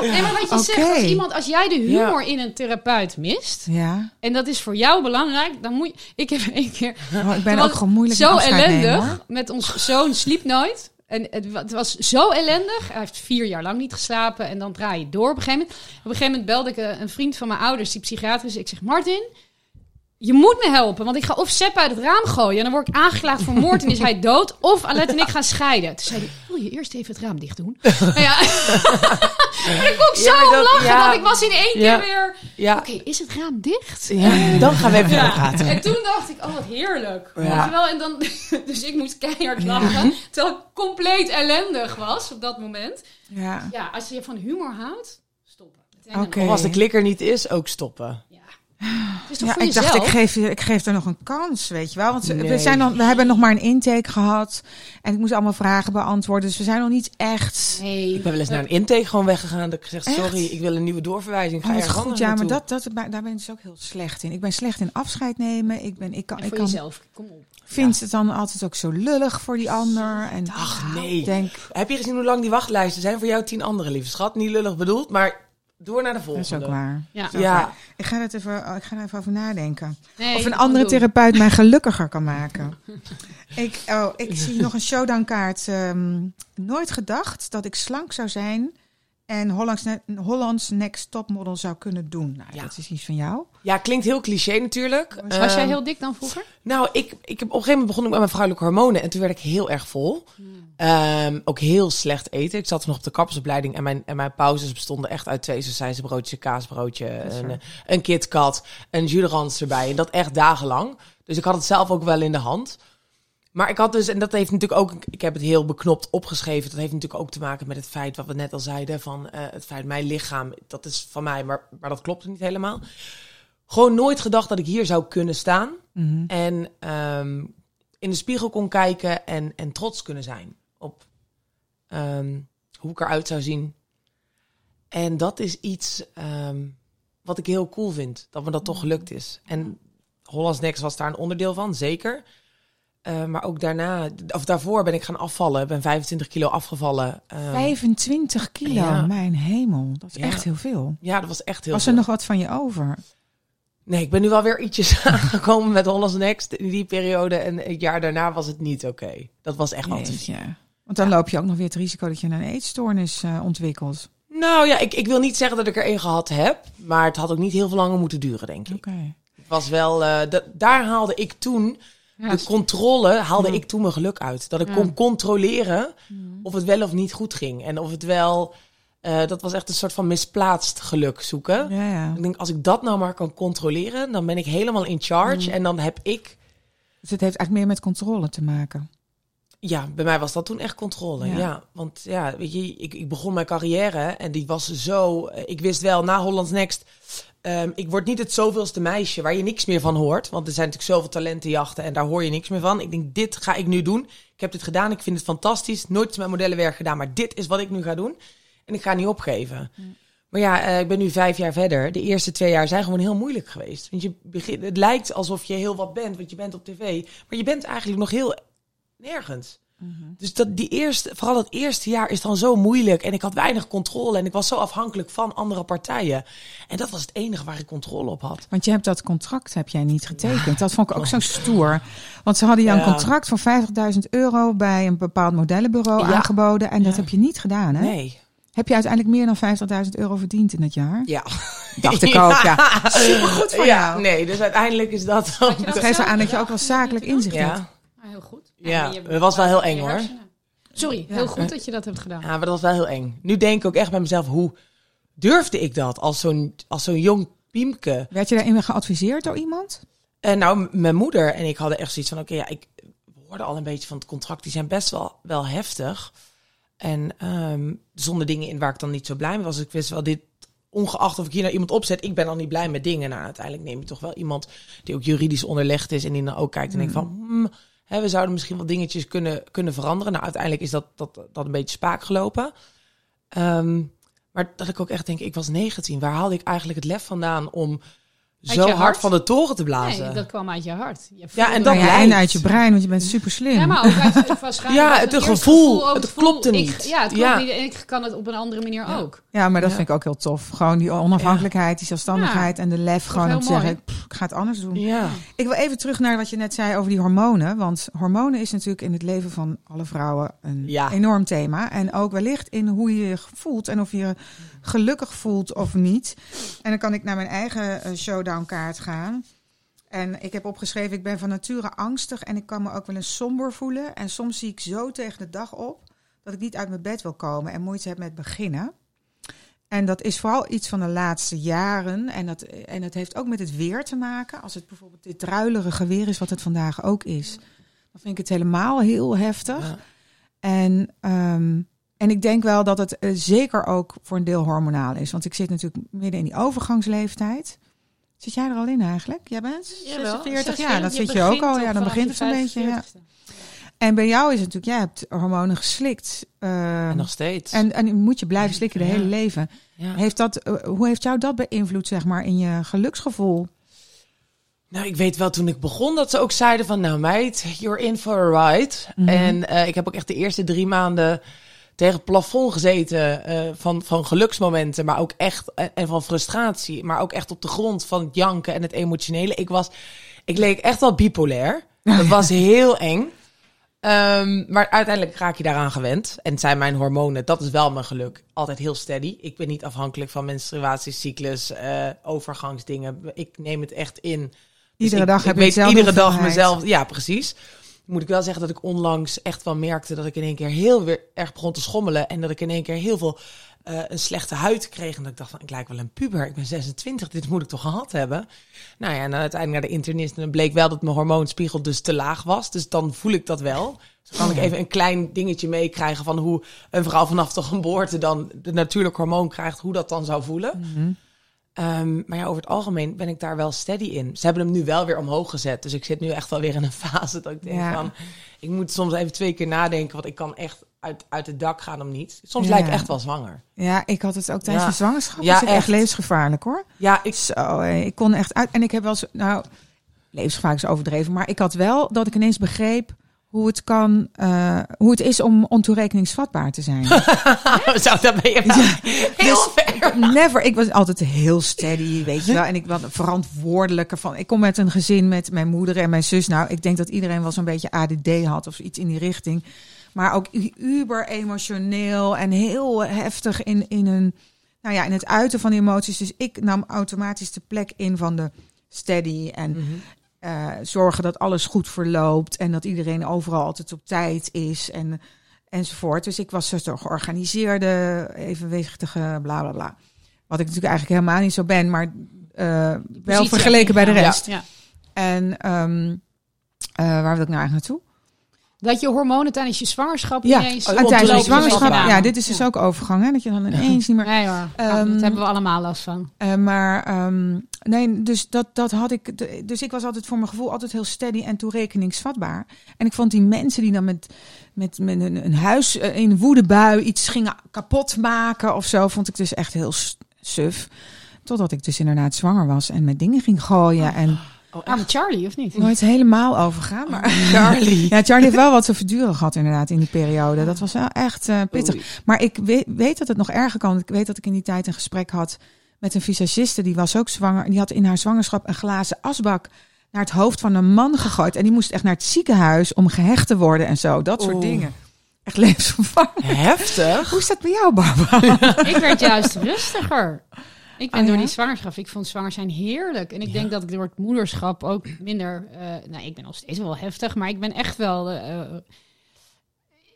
Nee, maar wat je zegt, als iemand, als jij de humor in een therapeut mist, Ja, en dat is voor jou belangrijk, dan moet je... Ik heb één keer oh, ik ben ook gewoon moeilijk zo nemen, ellendig. met ons zoon sliep nooit. En het was zo ellendig. Hij heeft vier jaar lang niet geslapen. En dan draai je door op een gegeven moment. Op een gegeven moment belde ik eh, een vriend van mijn ouders, die psychiater is. Ik zeg, Martin, je moet me helpen, want ik ga of Sepp uit het raam gooien... en dan word ik aangeklaagd voor moord en is hij dood... of Alet en ik gaan scheiden. Toen zei hij, wil je eerst even het raam dicht doen? Nou *laughs* ja. *laughs* en ik kon zo Ja, om dat- lachen, ja. want ik was in één Ja. keer weer... Ja, Oké, is het raam dicht? ja, dan gaan we even praten. En toen dacht ik, oh wat heerlijk. Ja. Weet je wel? En dan, *laughs* dus ik moest keihard lachen. Terwijl ik compleet ellendig was op dat moment. Ja. Ja, als je van humor houdt, stoppen. Oké. Of als de klikker niet is, ook stoppen. Ja. Het is toch Ja, voor ik jezelf? dacht, ik geef, je- ik geef er nog een kans, weet je wel. Want we, zijn nog, we hebben nog maar een intake gehad. En ik moest allemaal vragen beantwoorden. Dus we zijn nog niet echt... Nee. Ik ben wel eens naar een intake gewoon weggegaan. Dat ik gezegd, Echt? sorry, ik wil een nieuwe doorverwijzing. Ga Oh, wat ergens goed, ja, maar dat, dat, daar ben ik dus ook heel slecht in. Ik ben slecht in afscheid nemen. Ik, ben, ik, kan, En ik voor kan, jezelf, kom op. vind het dan altijd ook zo lullig voor die ander. En Ach, nee. ik denk, Heb je gezien hoe lang die wachtlijsten zijn voor jou? Tien andere, lieve schat. Niet lullig bedoeld, maar door naar de dat volgende. is ook waar. Ja. Ja, Ik ga, het even, oh, ik ga er even over nadenken. Nee, of een dat andere therapeut mij gelukkiger kan maken. *laughs* ik, oh, ik zie nog een showdownkaart. ehm nooit gedacht dat ik slank zou zijn en Hollands, ne- Hollands Next Topmodel zou kunnen doen. Nou, Ja. dat is iets van jou. ja, klinkt heel cliché natuurlijk. Was jij Ehm, heel dik dan vroeger? Nou, ik, ik heb, op een gegeven moment begon ik met mijn vrouwelijke hormonen. En toen werd ik heel erg vol. Ehm, ook heel slecht eten. Ik zat nog op de kappersopleiding. En mijn, en mijn pauzes bestonden echt uit twee sausijzenbroodjes, kaasbroodje, een, een KitKat, een Juderans erbij. En dat echt dagenlang. Dus ik had het zelf ook wel in de hand. Maar ik had dus, en dat heeft natuurlijk ook, ik heb het heel beknopt opgeschreven. Dat heeft natuurlijk ook te maken met het feit wat we net al zeiden. Van eh, het feit, mijn lichaam, dat is van mij, maar, maar dat klopt niet helemaal. Gewoon nooit gedacht dat ik hier zou kunnen staan. Mhm. En ehm, in de spiegel kon kijken en, en trots kunnen zijn op ehm, hoe ik eruit zou zien. En dat is iets ehm, wat ik heel cool vind, dat me dat toch gelukt is. En Hollands Next was daar een onderdeel van, zeker. Eh, maar ook daarna, of daarvoor ben ik gaan afvallen. Ik ben 25 kilo afgevallen. Ehm, 25 kilo, ja. mijn hemel. Dat is Ja. echt heel veel. Ja, dat was echt heel Was veel. er nog wat van je over? Nee, ik ben nu wel weer ietsjes *laughs* aangekomen met Hollands Next in die periode. En het jaar daarna was het niet oké. Dat was echt wel te. Want dan loop je ook nog weer het risico dat je een eetstoornis eh, ontwikkelt. Nou ja, ik, ik wil niet zeggen dat ik er één gehad heb. Maar het had ook niet heel veel langer moeten duren, denk ik. Oké. Het was wel, da- daar haalde ik toen, Ja, de controle, haalde Ja. ik toen mijn geluk uit. Dat ik Ja. kon controleren of het wel of niet goed ging. En of het wel, eh, dat was echt een soort van misplaatst geluk zoeken. Ja, ja. Ik denk, als ik dat nou maar kan controleren, dan ben ik helemaal in charge. En dan heb ik, Dus het heeft eigenlijk meer met controle te maken. ja, bij mij was dat toen echt controle. Ja. Ja, want ja, weet je, ik, ik begon mijn carrière en die was zo, eh, ik wist wel, na Hollands Next, ehm, ik word niet het zoveelste meisje waar je niks meer van hoort. Want er zijn natuurlijk zoveel talentenjachten en daar hoor je niks meer van. Ik denk, dit ga ik nu doen. Ik heb dit gedaan, ik vind het fantastisch. Nooit met modellenwerk gedaan, maar dit is wat ik nu ga doen. En ik ga niet opgeven. Maar ja, eh, ik ben nu vijf jaar verder. De eerste twee jaar zijn gewoon heel moeilijk geweest. Want je begint, het lijkt alsof je heel wat bent, want je bent op tv. Maar je bent eigenlijk nog heel nergens. Dus dat, die eerste, vooral dat eerste jaar is dan zo moeilijk. En ik had weinig controle. En ik was zo afhankelijk van andere partijen. En dat was het enige waar ik controle op had. Want je hebt dat contract heb jij niet getekend. Dat vond ik ook zo stoer. Want ze hadden jou een contract van 50.000 euro bij een bepaald modellenbureau Ja. aangeboden. En dat heb je niet gedaan, hè? Nee. Heb je uiteindelijk meer dan 50.000 euro verdiend in het jaar? Ja. Dacht ik *laughs* ook, ja. Supergoed ja, jou. Nee, dus uiteindelijk is dat Het geeft aan dat je ook wel zakelijk inzicht hebt. Ja. Heel goed. Ja, het was wel heel eng, hoor. Sorry, Ja. heel goed dat je dat hebt gedaan. ja, maar dat was wel heel eng. Nu denk ik ook echt bij mezelf, hoe durfde ik dat als zo'n als zo'n jong piemke? Werd je daarin geadviseerd door iemand? En nou, m- mijn moeder en ik hadden echt zoiets van, oké, ja, ik hoorde al een beetje van het contract. Die zijn best wel, wel heftig. En ehm zonder dingen in waar ik dan niet zo blij mee was. Ik wist wel, dit, ongeacht of ik hier nou iemand opzet, ik ben al niet blij met dingen. Nou, uiteindelijk neem je toch wel iemand die ook juridisch onderlegd is en die dan ook kijkt en denkt van, hmm, hè, we zouden misschien wel dingetjes kunnen, kunnen veranderen. Nou, uiteindelijk is dat, dat, dat een beetje spaak gelopen. Ehm, maar dat ik ook echt denk, ik was 19. Waar haalde ik eigenlijk het lef vandaan om Uit zo je hard hart? van de toren te blazen? Nee, dat kwam uit je hart. Je Ja, en dat en uit je brein, want je bent super slim. Ja, maar ook uit het *laughs* waarschijnlijk. Ja, het gevoel. Het ik- niet. ja, het klopt Ja. niet. En ik kan het op een andere manier Ja. ook. Ja, maar dat Ja. vind ik ook heel tof. Gewoon die onafhankelijkheid, die zelfstandigheid en de lef gewoon om te zeggen, "Pff, ik ga het anders doen. Ja. Ik wil even terug naar wat je net zei over die hormonen. Want hormonen is natuurlijk in het leven van alle vrouwen een Ja. enorm thema. En ook wellicht in hoe je je voelt en of je je gelukkig voelt of niet. En dan kan ik naar mijn eigen eh, kaart gaan. En ik heb opgeschreven, ik ben van nature angstig en ik kan me ook wel eens somber voelen. En soms zie ik zo tegen de dag op dat ik niet uit mijn bed wil komen en moeite heb met beginnen. En dat is vooral iets van de laatste jaren. En dat, en het heeft ook met het weer te maken. Als het bijvoorbeeld dit druilerige weer is, wat het vandaag ook is, dan vind ik het helemaal heel heftig. Ja. En, ehm, en ik denk wel dat het eh, zeker ook voor een deel hormonaal is. Want ik zit natuurlijk midden in die overgangsleeftijd. Zit jij er al in eigenlijk? Jij bent Jawel, 46 46, jaar, dat zit je ook al. Ja, dan begint het een beetje. Ja. 45ste. En bij jou is het natuurlijk, jij hebt hormonen geslikt. eh, En nog steeds. en, en moet je blijven slikken de Ja. hele leven. ja. Heeft dat, eh, hoe heeft jou dat beïnvloed, zeg maar, in je geluksgevoel? Nou, ik weet wel toen ik begon dat ze ook zeiden van... Nou meid, you're in for a ride. Mhm. En eh, ik heb ook echt de eerste drie maanden tegen het plafond gezeten eh, van, van geluksmomenten. Maar ook echt, en, en van frustratie. Maar ook echt op de grond van het janken en het emotionele. Ik was, ik leek echt wel bipolair. Dat was *laughs* heel eng. Ehm, maar uiteindelijk raak je daaraan gewend. En het zijn mijn hormonen, dat is wel mijn geluk. Altijd heel steady. Ik ben niet afhankelijk van menstruatiecyclus, eh, overgangsdingen. Ik neem het echt in. Dus Iedere ik, dag ik heb weet dezelfde iedere dag mezelf. Ja, precies. Moet ik wel zeggen dat ik onlangs echt wel merkte dat ik in één keer heel weer erg begon te schommelen. En dat ik in één keer heel veel eh, een slechte huid kreeg. En dat ik dacht van, ik lijk wel een puber. Ik ben 26, dit moet ik toch gehad hebben? Nou ja, en dan uiteindelijk naar de internist. En dan bleek wel dat mijn hormoonspiegel dus te laag was. Dus dan voel ik dat wel. Dus kan ik even een klein dingetje meekrijgen van hoe een vrouw vanaf de geboorte dan de natuurlijk hormoon krijgt. Hoe dat dan zou voelen. Mhm. Ehm, maar ja, over het algemeen ben ik daar wel steady in. Ze hebben hem nu wel weer omhoog gezet. Dus ik zit nu echt wel weer in een *laughs* fase dat ik denk Ja. van... Ik moet soms even twee keer nadenken, want ik kan echt uit, uit het dak gaan om niet. Soms Ja. lijkt ik echt wel zwanger. Ja, ik had het ook tijdens Ja. de zwangerschap. Ja, echt. echt levensgevaarlijk hoor. Ja, ik... Zo, hé, ik kon echt uit. En ik heb wel zo, nou, levensgevaarlijk is overdreven, maar ik had wel dat ik ineens begreep hoe het kan, eh, hoe het is om ontoerekeningsvatbaar te zijn. Zo, dan ben je heel Dus- ver. Never. Ik was altijd heel steady, weet je wel. En ik was verantwoordelijke van. Ik kom met een gezin met mijn moeder en mijn zus. Nou, ik denk dat iedereen wel zo'n beetje ADD had of iets in die richting. Maar ook uber emotioneel en heel heftig in, in, een, nou ja, in het uiten van die emoties. Dus ik nam automatisch de plek in van de steady en Mhm. Eh, zorgen dat alles goed verloopt en dat iedereen overal altijd op tijd is en enzovoort. Dus ik was dus de georganiseerde, evenwichtige, bla bla bla. Wat ik natuurlijk eigenlijk helemaal niet zo ben, maar eh, wel vergeleken bij de rest. Ja. En ehm, eh, waar wil ik nou eigenlijk naartoe? Dat je hormonen tijdens je zwangerschap Ja, ineens... oh, en tijdens de ontlopen zwangerschap. Ja, dit is dus ook overgang, hè? Dat je dan ineens niet meer. Nee hoor, Ja, Ehm, dat hebben we allemaal last van. Eh, maar ehm, nee, dus dat, dat had ik. Dus ik was altijd voor mijn gevoel altijd heel steady en toerekeningsvatbaar. En ik vond die mensen die dan met, met, met een, een huis eh, in woedebui iets gingen kapot maken of zo, vond ik dus echt heel suf. Totdat ik dus inderdaad zwanger was en met dingen ging gooien. En Oh, Arme Charlie, of niet? nooit helemaal overgaan. Maar Charlie. *laughs* ja, Charlie heeft wel wat te verduren gehad inderdaad in die periode. Dat was wel echt eh, pittig. Oei. Maar ik weet, weet dat het nog erger kan. Ik weet dat ik in die tijd een gesprek had met een visagiste. Die was ook zwanger. En die had in haar zwangerschap een glazen asbak naar het hoofd van een man gegooid. En die moest echt naar het ziekenhuis om gehecht te worden en zo. Dat soort Oeh. dingen. Echt levensgevaarlijk. Heftig. Hoe is dat bij jou, Barbara? *laughs* Ik werd juist rustiger. Ik ben Oh, door die zwangerschap, ik vond zwanger zijn heerlijk. En ik Ja. denk dat ik door het moederschap ook minder... eh nou, ik ben nog steeds wel heftig, maar ik ben echt wel... eh, eh,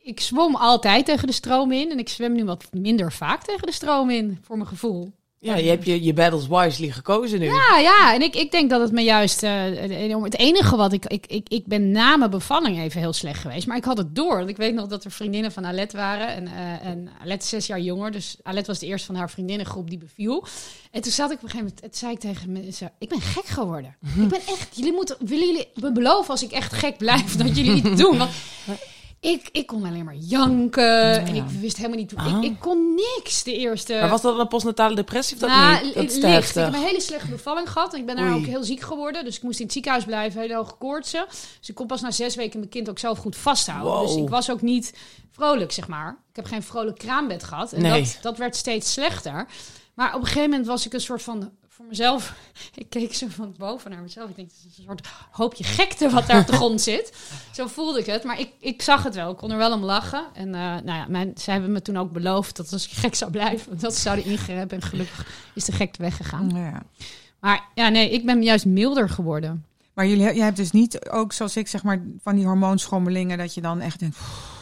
ik zwom altijd tegen de stroom in. En ik zwem nu wat minder vaak tegen de stroom in, voor mijn gevoel. Ja, je hebt je, je battles wisely gekozen nu. Ja, ja. En ik, ik denk dat het me juist... eh, het enige wat ik, ik, ik... Ik ben na mijn bevalling even heel slecht geweest. Maar ik had het door. Want ik weet nog dat er vriendinnen van Alet waren. En, eh en Alet is zes jaar jonger. Dus Alet was de eerste van haar vriendinnengroep die beviel. En toen zat ik op een gegeven moment... Het zei ik tegen mensen... Ik ben gek geworden. Ik ben echt... Jullie moeten... Willen jullie me beloven als ik echt gek blijf... dat jullie iets doen? Want ik, ik kon alleen maar janken. En ik wist helemaal niet... Ah. Ik, ik kon niks de eerste... Maar was dat een postnatale depressie of dat Nou, niet? Dat licht. Ik heb een hele slechte bevalling gehad. En ik ben daar Oei. ook heel ziek geworden. Dus ik moest in het ziekenhuis blijven, hele hoge koortsen. Dus ik kon pas na zes weken mijn kind ook zelf goed vasthouden. Wow. Dus ik was ook niet vrolijk, zeg maar. Ik heb geen vrolijk kraambed gehad. En Nee. dat, dat werd steeds slechter. Maar op een gegeven moment was ik een soort van... Voor mezelf, *laughs* ik keek zo van boven naar mezelf. Ik denk, het is een soort hoopje gekte wat daar op de *laughs* grond zit. Zo voelde ik het. Maar ik, ik zag het wel. Ik kon er wel om lachen. En eh, nou ja, mijn, zij hebben me toen ook beloofd dat als ik gek zou blijven, *laughs* dat ze zouden ingrijpen. En gelukkig is de gekte weggegaan. Ja. Maar ja, nee, ik ben juist milder geworden. Maar jullie, jij hebt dus niet ook, zoals ik zeg maar, van die hormoonschommelingen, dat je dan echt denkt, "Pff,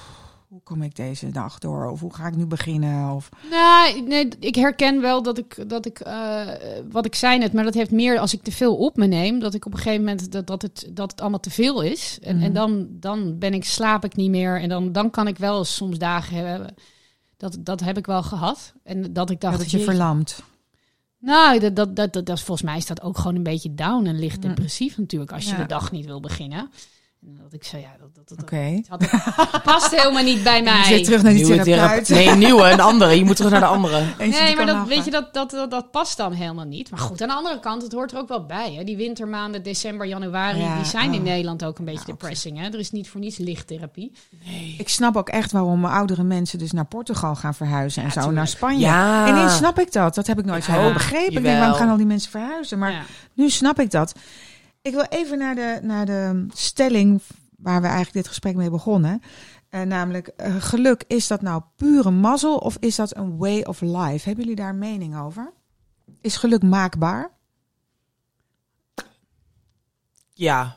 hoe kom ik deze dag door? Of hoe ga ik nu beginnen? Of, Nou, nee, ik herken wel dat ik, dat ik eh, wat ik zei net, maar dat heeft meer als ik te veel op me neem, dat ik op een gegeven moment dat, dat, het, dat het allemaal te veel is. En, Mhm. en dan, dan ben ik, slaap ik niet meer. En dan, dan kan ik wel soms dagen hebben. Dat, dat heb ik wel gehad. En dat ik dacht, dat je verlamt. Nou, dat, dat, dat, dat, dat- volgens mij is dat ook gewoon een beetje down en licht Mm. depressief natuurlijk als je Ja. de dag niet wil beginnen. En dat ik zei, ja, dat, dat, dat, Oké. dat had- past helemaal niet bij *laughs* Je mij. zit terug naar die Nieuwe therapeut. Nee, een nieuwe, een andere. Je moet terug naar de andere. *laughs* Nee, maar dat, weet je, dat, dat, dat, dat past dan helemaal niet. Maar goed, aan de andere kant, het hoort er ook wel bij. Hè? Die wintermaanden, december, januari, Ja, die zijn in oh. Nederland ook een beetje Ja, depressing. Hè? Er is niet voor niets lichttherapie. Ik snap ook echt waarom oudere mensen dus naar Portugal gaan verhuizen en zo tuurlijk. naar Spanje. Ja. Ineens snap ik dat. Dat heb ik nooit Ja, zo begrepen. Ik denk, waarom gaan al die mensen verhuizen? Maar Ja. nu snap ik dat. Ik wil even naar de, naar de stelling waar we eigenlijk dit gesprek mee begonnen. Eh, namelijk, eh, geluk, is dat nou pure mazzel of is dat een way of life? Hebben jullie daar mening over? Is geluk maakbaar? Ja.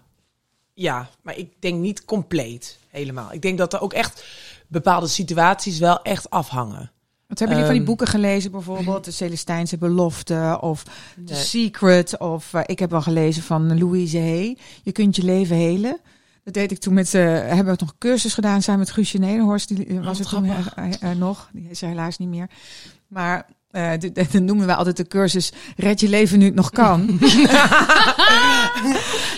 Ja, maar ik denk niet compleet helemaal. Ik denk dat er ook echt bepaalde situaties wel echt afhangen. Wat hebben jullie van die Ehm. boeken gelezen bijvoorbeeld? De Celestijnse Belofte of The. Secret of eh, ik heb wel gelezen van Louise Hay. Je kunt je leven helen. Dat deed ik toen met ze. hebben we nog een cursus gedaan samen met Guusje Nederhorst. Die eh, was wat er toen nog. Die is er helaas niet meer. Maar eh dit- dit noemen we altijd de cursus Red je leven nu het nog kan. *laughs*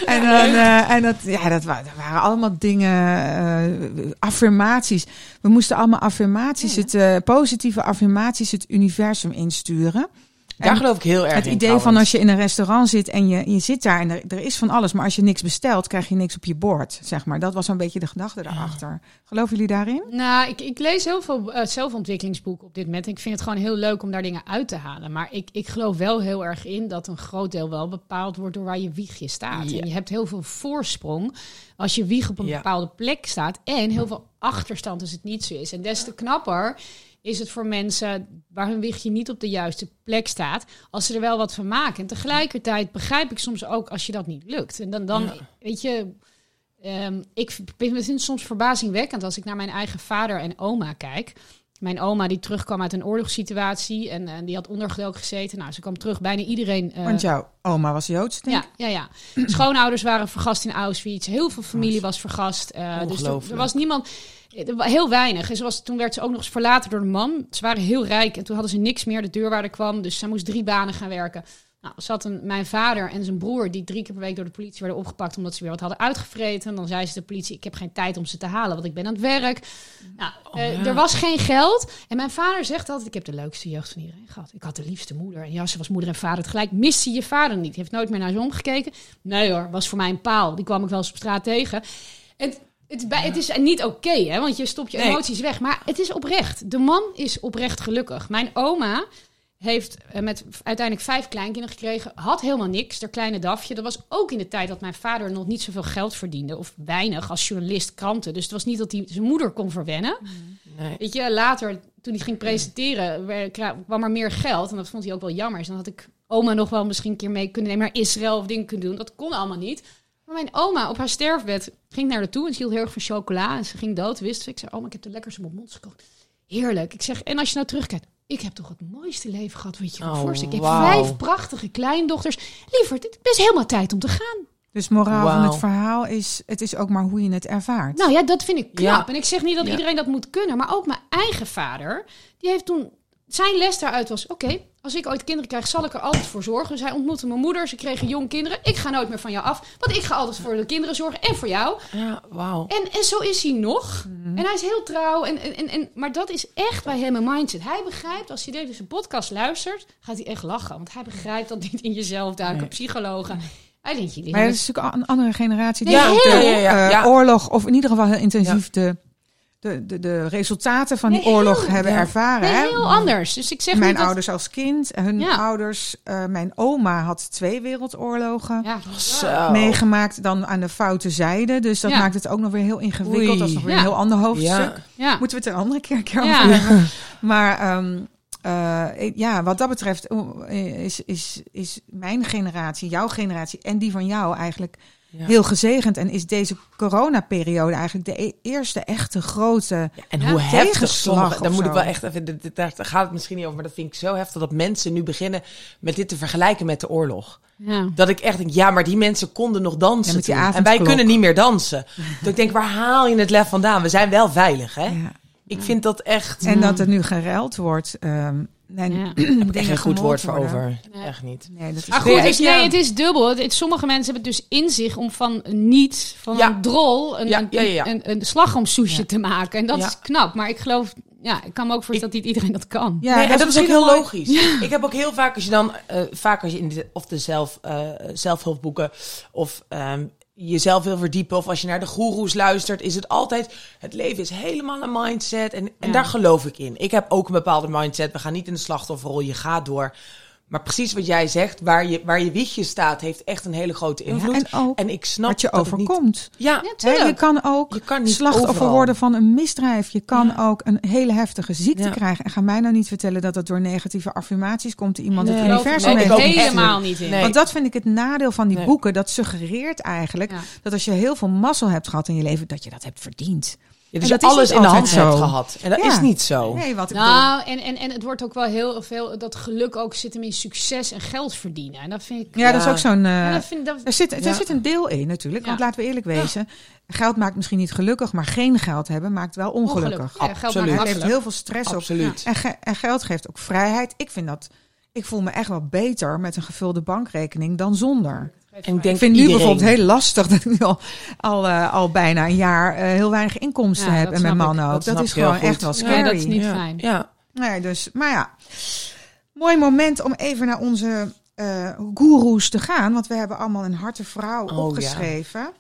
en dan, eh, en dat, ja, dat, wa- dat waren allemaal dingen, eh, affirmaties. We moesten allemaal affirmaties, Ja. het, eh, positieve affirmaties, het universum insturen. Daar En geloof ik heel erg het in, idee van als je in een restaurant zit en je, je zit daar en er, er is van alles, maar als je niks bestelt, krijg je niks op je bord, zeg maar. Dat was zo'n beetje de gedachte daarachter. Geloven jullie daarin? Nou, ik, ik lees heel veel eh, zelfontwikkelingsboeken op dit moment. Ik vind het gewoon heel leuk om daar dingen uit te halen. Maar ik, ik geloof wel heel erg in dat een groot deel wel bepaald wordt door waar je wiegje staat. Ja. En je hebt heel veel voorsprong als je wieg op een Ja. bepaalde plek staat. En heel veel achterstand als het niet zo is. En des te knapper is het voor mensen waar hun wichtje niet op de juiste plek staat, als ze er wel wat van maken. En tegelijkertijd begrijp ik soms ook als je dat niet lukt. En dan, dan Ja. weet je, Ehm, ik vind het soms verbazingwekkend als ik naar mijn eigen vader en oma kijk. Mijn oma die terugkwam uit een oorlogssituatie en, en die had ondergedoken gezeten. Nou, ze kwam terug. Bijna iedereen. eh, Want jouw oma was Joods, denk ik. ja, ja, ja. Schoonouders waren vergast in Auschwitz. Heel veel familie was vergast. Eh, dus er, er was niemand. Wa- heel weinig. En ze was, toen werd ze ook nog eens verlaten door de man. Ze waren heel rijk en toen hadden ze niks meer. De deurwaarder kwam, dus zij moest drie banen gaan werken. Nou, zat een, mijn vader en zijn broer, die drie keer per week door de politie werden opgepakt omdat ze weer wat hadden uitgevreten. Dan zei ze de politie: Ik heb geen tijd om ze te halen, want ik ben aan het werk. Nou, eh, ja. er was geen geld. En mijn vader zegt altijd: Ik heb de leukste jeugd van iedereen gehad. Ik had de liefste moeder. En ja, ze was moeder en vader tegelijk. Miste je vader niet? Heeft nooit meer naar ze omgekeken. Nee hoor, was voor mij een paal. Die kwam ik wel eens op straat tegen. Het, het, bij- het is niet oké, hè? Want je stopt je Nee. emoties weg. Maar het is oprecht. De man is oprecht gelukkig. Mijn oma heeft eh, met uiteindelijk vijf kleinkinderen gekregen. Had helemaal niks, haar kleine dafje. Dat was ook in de tijd dat mijn vader nog niet zoveel geld verdiende. Of weinig als journalist, kranten. Dus het was niet dat hij zijn moeder kon verwennen. Nee. Weet je, later, toen hij ging presenteren, kwam er meer geld. En dat vond hij ook wel jammer. Dus dan had ik oma nog wel misschien een keer mee kunnen nemen naar Israël of dingen kunnen doen. Dat kon allemaal niet. Maar mijn oma op haar sterfbed ging naar haar toe en ze hield heel erg van chocola. En ze ging dood, wist ik. zei, oma, ik heb de lekkerste mond gekookt. Heerlijk. Ik zeg, en als je nou terugkijkt, ik heb toch het mooiste leven gehad wat je kan Oh, voorstellen. Ik heb vijf prachtige kleindochters. Lieverd, het is helemaal tijd om te gaan. Dus moraal van het verhaal is, het is ook maar hoe je het ervaart. Nou ja, dat vind ik knap. Ja. En ik zeg niet dat Ja. iedereen dat moet kunnen, maar ook mijn eigen vader, die heeft toen zijn les daaruit was: oké, als ik ooit kinderen krijg, zal ik er altijd voor zorgen. Dus hij ontmoette mijn moeder, ze kregen jong kinderen. Ik ga nooit meer van jou af, want ik ga altijd voor de kinderen zorgen en voor jou. Ja, wauw. En, en zo is hij nog. Mhm. En hij is heel trouw. En, en, en, en, maar dat is echt bij hem een mindset. Hij begrijpt, als hij deze podcast luistert, gaat hij echt lachen. Want hij begrijpt dat niet in jezelf duiken, Nee. psychologen. Hij denkt jullie. Maar het is natuurlijk een andere generatie die heel. de Ja, ja, eh, ja. oorlog, of in ieder geval heel intensief de, de, de, de resultaten van die Nee, heel. oorlog hebben ervaren. Nee, hè? heel anders. Dus ik zeg Mijn dat... ouders als kind, hun Ja. ouders, eh, mijn oma had twee wereldoorlogen Ja, Zo. meegemaakt, dan aan de foute zijde. Dus dat Ja. maakt het ook nog weer heel ingewikkeld. Oei. Dat is nog weer Ja. een heel ander hoofdstuk. Ja. ja. Moeten we het een andere keer, een keer Ja. over hebben. *laughs* Maar ehm, eh, ja, wat dat betreft eh, is, is, is mijn generatie, jouw generatie en die van jou eigenlijk Ja. heel gezegend. En is deze coronaperiode eigenlijk de e- eerste echte grote... Ja, en Ja, hoe heftig tegenslag sommige, of daar moet ik wel echt even, dit- daar gaat het misschien niet over, maar dat vind ik zo heftig dat mensen nu beginnen met dit te vergelijken met de oorlog. Ja. Dat ik echt denk, ja, maar die mensen konden nog dansen Ja, en wij kunnen niet meer dansen. dat ik denk, waar haal je het lef vandaan? We zijn wel veilig, hè? Ik vind dat echt, En dat er nu geruild wordt. ehm en Ja. *clears throat* heb ik geen goed woord voor worden. over. Echt niet. Nee, dat is Maar Nee, goed, nee, het is dubbel. Het, het- sommige mensen hebben het dus in zich om van niet, van Ja. een drol, een, Ja, een, ja, ja, ja. een, een slagroomsoesje Ja. te maken. En dat Ja. is knap. Maar ik geloof, ja, ik kan me ook voorstellen dat niet iedereen dat kan. Ja, nee, en dat is ook heel mooi. logisch. Ik heb ook heel vaak als je dan, eh, vaak als je in de, of de zelf, eh, zelfhulpboeken of ehm, jezelf wil verdiepen of als je naar de goeroes luistert, is het altijd, het leven is helemaal een mindset en, en Ja. daar geloof ik in. Ik heb ook een bepaalde mindset. We gaan niet in de slachtofferrol, je gaat door. Maar precies wat jij zegt, waar je, waar je wiegje staat, heeft echt een hele grote Ja, invloed. en ook en ik snap wat je dat het niet- overkomt. ja, Ja, Hè, je kan ook je kan slachtoffer overal. worden van een misdrijf. Je kan Ja. ook een hele heftige ziekte Ja. krijgen. En ga mij nou niet vertellen dat dat door negatieve affirmaties komt die iemand Nee. het universum nee, heeft helemaal niet in. Nee. Want dat vind ik het nadeel van die Nee. boeken. Dat suggereert eigenlijk Ja. dat als je heel veel mazzel hebt gehad in je leven, dat je dat hebt verdiend. Ja, En dus je dat is alles in de hand zo. hebt gehad. En dat Ja. is niet zo. Nee, wat ik bedoel. Nou, en, en, en het wordt ook wel heel veel, dat geluk ook zit hem in succes en geld verdienen. En dat vind ik... Ja, dat is ook zo'n. eh, Ja, dat vind, dat, er, zit, er zit een deel in natuurlijk. Want laten we eerlijk wezen. Geld maakt misschien niet gelukkig, maar geen geld hebben maakt wel ongelukkig. ongelukkig. Ja, geld Absoluut. maakt Het heeft makkelijk. heel veel stress op. Absoluut. En, ge- en geld geeft ook vrijheid. Ik vind dat. Ik voel me echt wel beter met een gevulde bankrekening dan zonder. En ik denk Ik vind nu bijvoorbeeld heel lastig dat ik nu al, al, eh, al bijna een jaar eh, heel weinig inkomsten Ja, heb. En mijn man ik. ook. Dat is gewoon goed. echt wel Ja, scary. dat is niet ja. fijn. Ja. Nee, dus, maar ja. Mooi moment om even naar onze eh goeroes te gaan. Want we hebben allemaal een harte vrouw Oh, opgeschreven. Ja.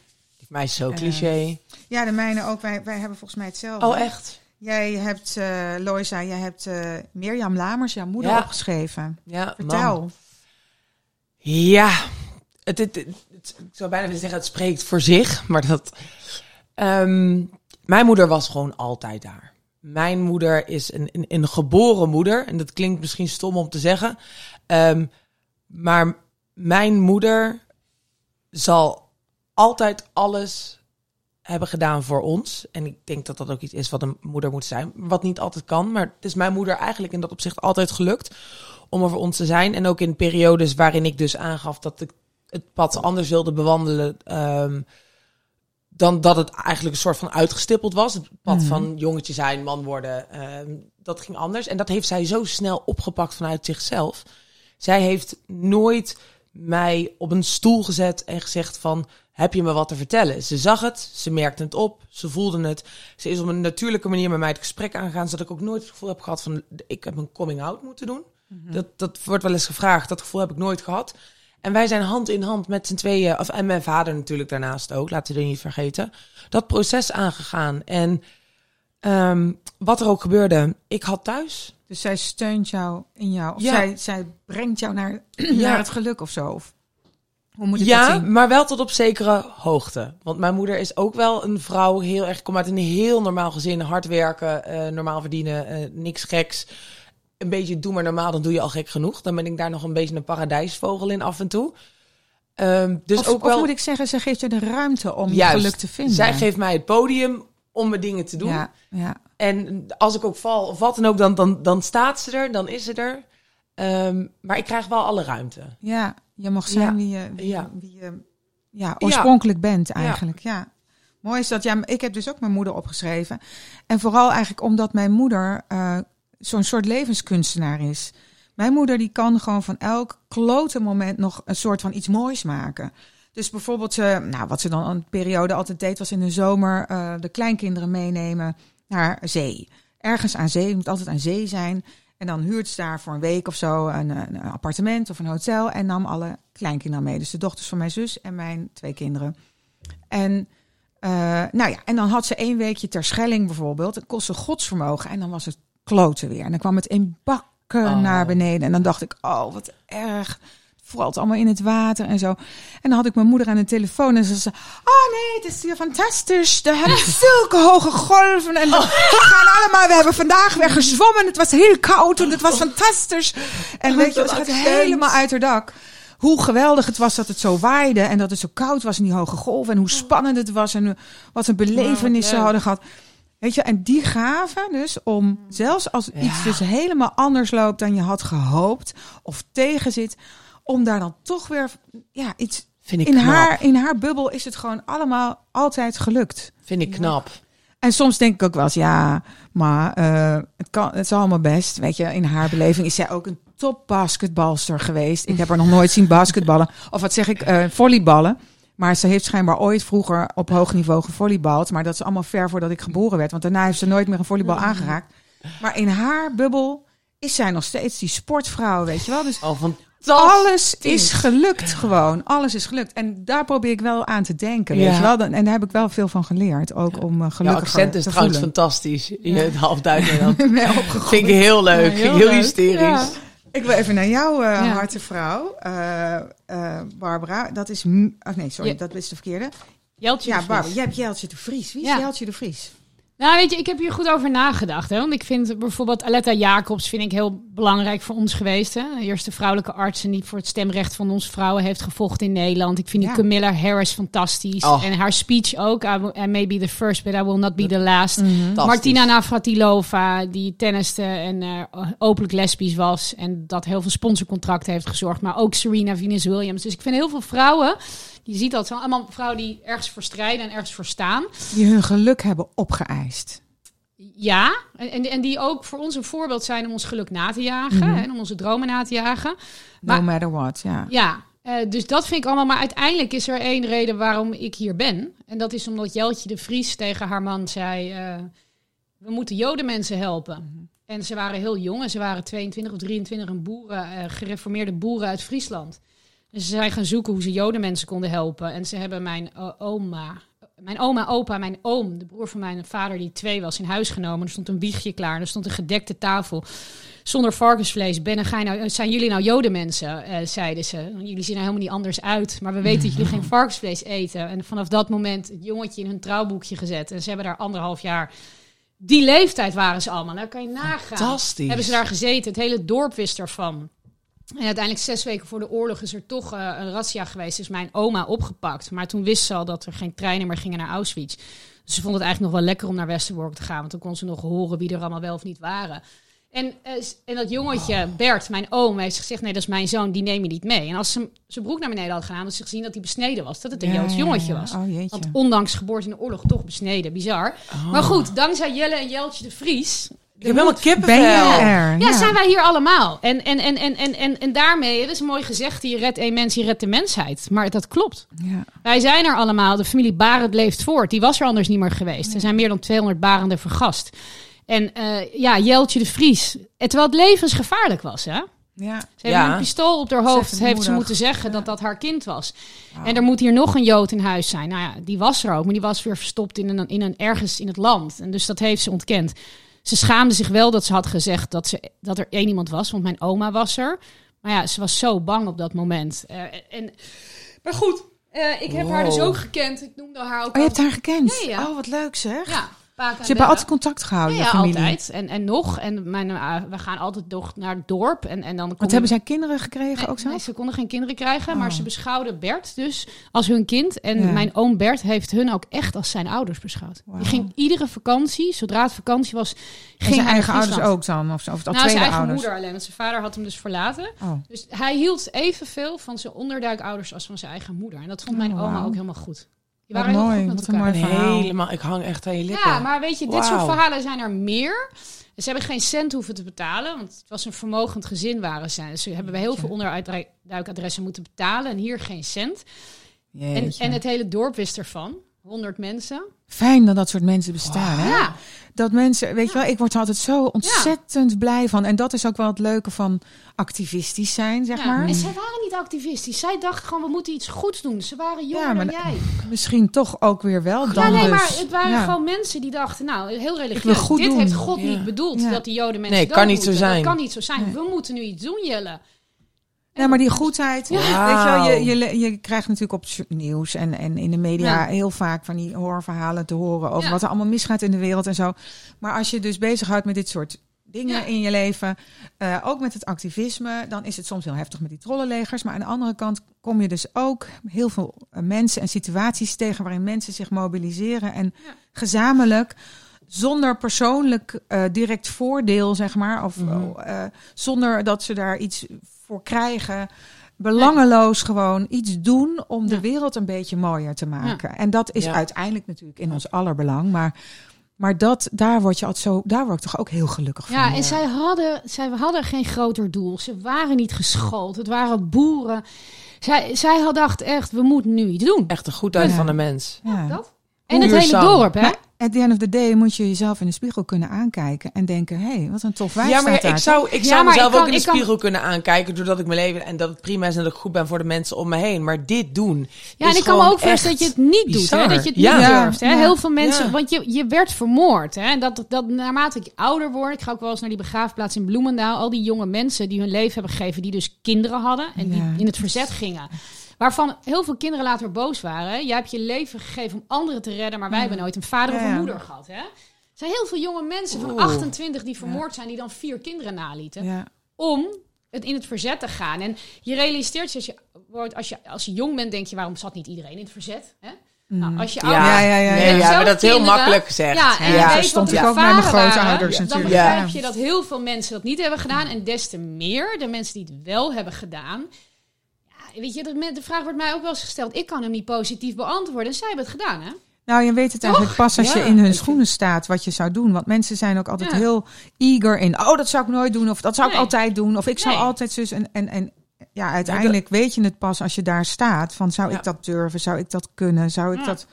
Mij is zo cliché. de mijne ook. Wij, wij hebben volgens mij hetzelfde. oh, echt? Jij hebt, eh Loisa, jij hebt eh Mirjam Lamers, jouw moeder, Ja. opgeschreven. Ja, Vertel. man. Ja, het, ik zou bijna willen zeggen, het spreekt voor zich. Maar dat. ehm, mijn moeder was gewoon altijd daar. Mijn moeder is een, een, een geboren moeder. En dat klinkt misschien stom om te zeggen. Ehm, maar mijn moeder zal altijd alles hebben gedaan voor ons. En ik denk dat dat ook iets is wat een moeder moet zijn. Wat niet altijd kan. Maar het is mijn moeder eigenlijk in dat opzicht altijd gelukt om er voor ons te zijn. En ook in periodes waarin ik dus aangaf dat ik het pad anders wilde bewandelen. ehm, dan dat het eigenlijk een soort van uitgestippeld was. Het pad Mhm. van jongetje zijn, man worden. ehm, dat ging anders. En dat heeft zij zo snel opgepakt vanuit zichzelf. Zij heeft nooit mij op een stoel gezet en gezegd van... heb je me wat te vertellen? Ze zag het, ze merkte het op, ze voelde het. Ze is op een natuurlijke manier met mij het gesprek aangegaan... zodat ik ook nooit het gevoel heb gehad van... ik heb een coming-out moeten doen. Dat, dat wordt wel eens gevraagd. Dat gevoel heb ik nooit gehad. En wij zijn hand in hand met z'n tweeën, of, en mijn vader natuurlijk daarnaast ook, laten we dat niet vergeten, dat proces aangegaan. En ehm, wat er ook gebeurde, ik had thuis. Dus zij steunt jou in jou. Of Ja. zij, zij brengt jou naar, *clears throat* naar het geluk of zo. Of, hoe moet ik ja, dat zien? maar wel tot op zekere hoogte. Want mijn moeder is ook wel een vrouw, heel erg, komt uit een heel normaal gezin, hard werken, eh, normaal verdienen, eh, niks geks. Een beetje doe maar normaal, dan doe je al gek genoeg. Dan ben ik daar nog een beetje een paradijsvogel in af en toe. Ehm, dus of, ook of wel. moet ik zeggen, ze geeft je de ruimte om Juist. je geluk te vinden. Zij geeft mij het podium om mijn dingen te doen. Ja, ja. En als ik ook val of wat dan ook, dan, dan, dan staat ze er, dan is ze er. Ehm, maar ik krijg wel alle ruimte. ja, je mag zijn Ja. wie je, wie, Ja. wie je ja, oorspronkelijk bent eigenlijk. Ja. Mooi is dat, ja, ik heb dus ook mijn moeder opgeschreven. En vooral eigenlijk omdat mijn moeder eh, zo'n soort levenskunstenaar is. Mijn moeder die kan gewoon van elk klote moment nog een soort van iets moois maken. Dus bijvoorbeeld, ze, nou, wat ze dan een periode altijd deed, was in de zomer eh, de kleinkinderen meenemen naar zee. Ergens aan zee, het moet altijd aan zee zijn. En dan huurt ze daar voor een week of zo een, een appartement of een hotel en nam alle kleinkinderen mee. Dus de dochters van mijn zus en mijn twee kinderen. En, eh, nou ja, en dan had ze één weekje ter Schelling bijvoorbeeld. Het kostte godsvermogen en dan was het kloten weer. En dan kwam het in bakken Oh. naar beneden. En dan dacht ik, oh, wat erg. Het valt allemaal in het water en zo. En dan had ik mijn moeder aan de telefoon en ze zei... Oh nee, het is hier fantastisch. We hebben *laughs* zulke hoge golven. En we gaan allemaal... We hebben vandaag weer gezwommen. Het was heel koud en het was fantastisch. En weet je, het gaat helemaal uit haar dak. hoe geweldig het was dat het zo waaide en dat het zo koud was in die hoge golf en hoe spannend het was en wat een belevenis ze hadden gehad. Weet je, en die gaven dus om, zelfs als Ja. iets dus helemaal anders loopt dan je had gehoopt of tegenzit, om daar dan toch weer, ja, iets, Vind ik in knap. haar, in haar bubbel is het gewoon allemaal altijd gelukt. Vind ik knap. En soms denk ik ook wel eens, ja, maar eh, het, kan, het is allemaal best. Weet je, in haar beleving is zij ook een top basketbalster geweest. Ik heb haar nog nooit zien basketballen. Of wat zeg ik, eh, volleyballen. Maar ze heeft schijnbaar ooit vroeger op hoog niveau gevolleybald. Maar dat is allemaal ver voordat ik geboren werd. Want daarna heeft ze nooit meer een volleybal aangeraakt. Maar in haar bubbel is zij nog steeds die sportvrouw, weet je wel. Dus Oh, alles is gelukt gewoon. Alles is gelukt. En daar probeer ik wel aan te denken, weet Ja. je wel. En daar heb ik wel veel van geleerd. Ook om uh, Jouw gelukkiger accent is te trouwens voelen. fantastisch. In het half *laughs* opgegooid. Vind ik heel leuk. Ja, heel heel hysterisch. Ik wil even naar jou, eh Ja. hartevrouw. Eh, eh, Barbara, dat is... Oh nee, sorry, Ja. dat is de verkeerde. Jeltje Ja, de Vries. Barbara, jij hebt Jeltje de Vries. Wie is. Jeltje de Vries? Nou, weet je, ik heb hier goed over nagedacht. Hè? Want ik vind bijvoorbeeld Aletta Jacobs vind ik heel belangrijk voor ons geweest. Hè? De eerste vrouwelijke arts en die voor het stemrecht van ons vrouwen heeft gevochten in Nederland. Ik vind die. Camilla Harris fantastisch. Oh. En haar speech ook. I, will- I may be the first, but I will not be the last. Fantastisch. Martina Navratilova, die tenniste en eh, openlijk lesbisch was. En dat heel veel sponsorcontracten heeft gezorgd. Maar ook Serena Venus Williams. Dus ik vind heel veel vrouwen, je ziet dat, zijn allemaal vrouwen die ergens voor strijden en ergens voor staan. Die hun geluk hebben opgeëist. Ja, en, en- die ook voor ons een voorbeeld zijn om ons geluk na te jagen. Mhm. en om onze dromen na te jagen. No matter what, ja. Ja, eh, dus dat vind ik allemaal. Maar uiteindelijk is er één reden waarom ik hier ben. En dat is omdat Jeltje de Vries tegen haar man zei... eh, we moeten jodenmensen helpen. En ze waren heel jong en ze waren 22 of 23 en boeren, eh, gereformeerde boeren uit Friesland. Dus ze zijn gaan zoeken hoe ze jodenmensen konden helpen. En ze hebben mijn eh, oma, mijn oma, opa, mijn oom, de broer van mijn vader die twee was, in huis genomen. Er stond een wiegje klaar, er stond een gedekte tafel zonder varkensvlees. Ben, en nou, zijn jullie nou jodenmensen? eh zeiden ze. Jullie zien er helemaal niet anders uit. Maar we weten dat jullie geen varkensvlees eten. En vanaf dat moment het jongetje in hun trouwboekje gezet. En ze hebben daar anderhalf jaar... Die leeftijd waren ze allemaal. Nou kan je nagaan. Fantastisch. Hebben ze daar gezeten. Het hele dorp wist ervan. En uiteindelijk zes weken voor de oorlog is er toch eh, een razzia geweest. Is mijn oma opgepakt. Maar toen wist ze al dat er geen treinen meer gingen naar Auschwitz. Dus ze vond het eigenlijk nog wel lekker om naar Westerbork te gaan. Want dan kon ze nog horen wie er allemaal wel of niet waren. En, eh, en dat jongetje, Bert, mijn oom, heeft gezegd... nee, dat is mijn zoon, die neem je niet mee. En als ze zijn broek naar beneden had gedaan... had ze gezien dat hij besneden was. Dat het een Ja, Joods jongetje ja. was. Oh. Want ondanks geboorte in de oorlog toch besneden. Bizar. Maar goed, dankzij Jelle en Jeltje de Vries... Ik heb helemaal kippenvel. Ben je er? Ja, zijn wij hier allemaal. En, en, en, en, en, en, en daarmee, het is mooi gezegd, je redt één mens, je redt de mensheid. Maar dat klopt. Ja. Wij zijn er allemaal. De familie Barend leeft voort. Die was er anders niet meer geweest. Er zijn meer dan 200 Barenden vergast. En eh, ja, Jeltje de Vries. En terwijl het levensgevaarlijk was, hè? Ja. Ze heeft Ja. een pistool op haar hoofd heeft ze moeten zeggen dat dat haar kind was. En er moet hier nog een Jood in huis zijn. Nou ja, die was er ook, maar die was weer verstopt in een, in een ergens in het land. En dus dat heeft ze ontkend. Ze schaamde zich wel dat ze had gezegd dat, ze, dat er één iemand was, want mijn oma was er. Maar ja, ze was zo bang op dat moment. Eh, en, maar goed, eh, ik heb haar dus ook gekend. Ik noemde haar ook. Oh, je hebt haar gekend? Ja, ja. Oh, wat leuk zeg. Ja, Ze hebben altijd contact gehouden, Ja, ja, familie. altijd. En, en nog. En mijn, eh, we gaan altijd nog naar het dorp. En, en dan Wat hebben zij kinderen gekregen Nee, ook zo? nee, ze konden geen kinderen krijgen, maar Oh. ze beschouwden Bert dus als hun kind. En Ja. mijn oom Bert heeft hun ook echt als zijn ouders beschouwd. Wauw. Die ging iedere vakantie, zodra het vakantie was, ging zijn hij naar eigen ouders ook dan? Of, of Nou, zijn eigen ouders? moeder alleen, want zijn vader had hem dus verlaten. Oh. Dus hij hield evenveel van zijn onderduikouders als van zijn eigen moeder. En dat vond mijn Oh, oma wauw. ook helemaal goed. Die Wat waren heel mooi, goed met elkaar. mooi. Helemaal, ik hang echt aan je lippen. Ja, maar weet je, dit soort verhalen zijn er meer. Ze hebben geen cent hoeven te betalen, want het was een vermogend gezin waren ze. Dus ze hebben bij heel veel onderduikadressen moeten betalen en hier geen cent. En, en het hele dorp wist ervan. 100 mensen. Fijn dat dat soort mensen bestaan. Hè? Ja, Dat mensen, weet je wel, ik word er altijd zo ontzettend blij van. En dat is ook wel het leuke van activistisch zijn, zeg ja. maar. En zij waren niet activistisch. Zij dachten gewoon, we moeten iets goeds doen. Ze waren jonger Ja, maar dan jij. Misschien toch ook weer wel dan Ja, nee, dus. maar het waren Ja. gewoon mensen die dachten, nou, heel religieus. goed Dit doen. heeft God Ja. niet bedoeld, Ja. dat die joden mensen Nee, kan niet zo zijn. Dat kan niet zo zijn. Nee. We moeten nu iets doen, Jelle. Ja, maar die goedheid. Ja. Weet je, wel, je, je, je krijgt natuurlijk op het nieuws en, en in de media Ja. heel vaak van die horrorverhalen te horen over Ja. wat er allemaal misgaat in de wereld en zo. Maar als je dus bezighoudt met dit soort dingen in je leven. Eh, ook met het activisme. Dan is het soms heel heftig met die trollenlegers. Maar aan de andere kant kom je dus ook heel veel eh, mensen en situaties tegen waarin mensen zich mobiliseren en gezamenlijk. Zonder persoonlijk eh, direct voordeel, zeg maar. Of Mhm. zonder dat ze daar iets voor krijgen. Belangeloos gewoon iets doen om de wereld een beetje mooier te maken. En dat is Ja. uiteindelijk natuurlijk in ons aller belang. Maar, maar dat, daar word je altijd zo, daar word ik toch ook heel gelukkig van. Ja, en zij hadden, zij hadden geen groter doel. Ze waren niet geschoold. Het waren boeren. Zij, zij had dacht echt, we moeten nu iets doen. Echt de goedheid Ja. van de mens. Ja. Dat. En het hele dorp, hè? At the end of the day moet je jezelf in de spiegel kunnen aankijken en denken: hé, hey, wat een tof wijf Ja, maar staat ik daar. zou, ik Ja, zou maar mezelf ik kan- ook in de kan- spiegel kunnen aankijken doordat ik mijn leven en dat het prima is en dat ik goed ben voor de mensen om me heen. Maar dit doen. Ja, en ik kan me ook voorstellen dat je het niet doet. Hè? Dat je het Ja. niet Ja, durft. Hè? ja. Heel veel mensen, Ja. want je, je werd vermoord. Hè? En Dat, dat naarmate ik ouder word, ik ga ook wel eens naar die begraafplaats in Bloemendaal. Al die jonge mensen die hun leven hebben gegeven, die dus kinderen hadden en die in het verzet gingen. Waarvan heel veel kinderen later boos waren. Jij hebt je leven gegeven om anderen te redden, maar wij hebben nooit een vader of een moeder gehad. Hè? Er zijn heel veel jonge mensen van Oeh. 28 die vermoord zijn, die dan vier kinderen nalieten Ja. om het in het verzet te gaan. En je realiseert je als je, wordt, als je, als je jong bent, denk je, waarom zat niet iedereen in het verzet? Hè? Nou, als je Ja, ouder Ja, ja, ja, nee, ja. maar dat is heel makkelijk gezegd. Ja, en Ja. je Zo weet stond ik ook bij mijn grootouders waren, Dan natuurlijk. begrijp je dat heel veel mensen dat niet hebben gedaan. En des te meer de mensen die het wel hebben gedaan. Weet je, de, de vraag wordt mij ook wel eens gesteld. Ik kan hem niet positief beantwoorden. En zij hebben het gedaan, hè? Nou, je weet het eigenlijk pas als Ja, je in hun schoenen staat wat je zou doen. Want mensen zijn ook altijd Ja. heel eager in. Oh, dat zou ik nooit doen. Of dat zou ik altijd doen. Of ik zou Nee. altijd zus. En, en, en ja, uiteindelijk weet je het pas als je daar staat. Van zou Ja. ik dat durven? Zou ik dat kunnen? Zou ik Ja. dat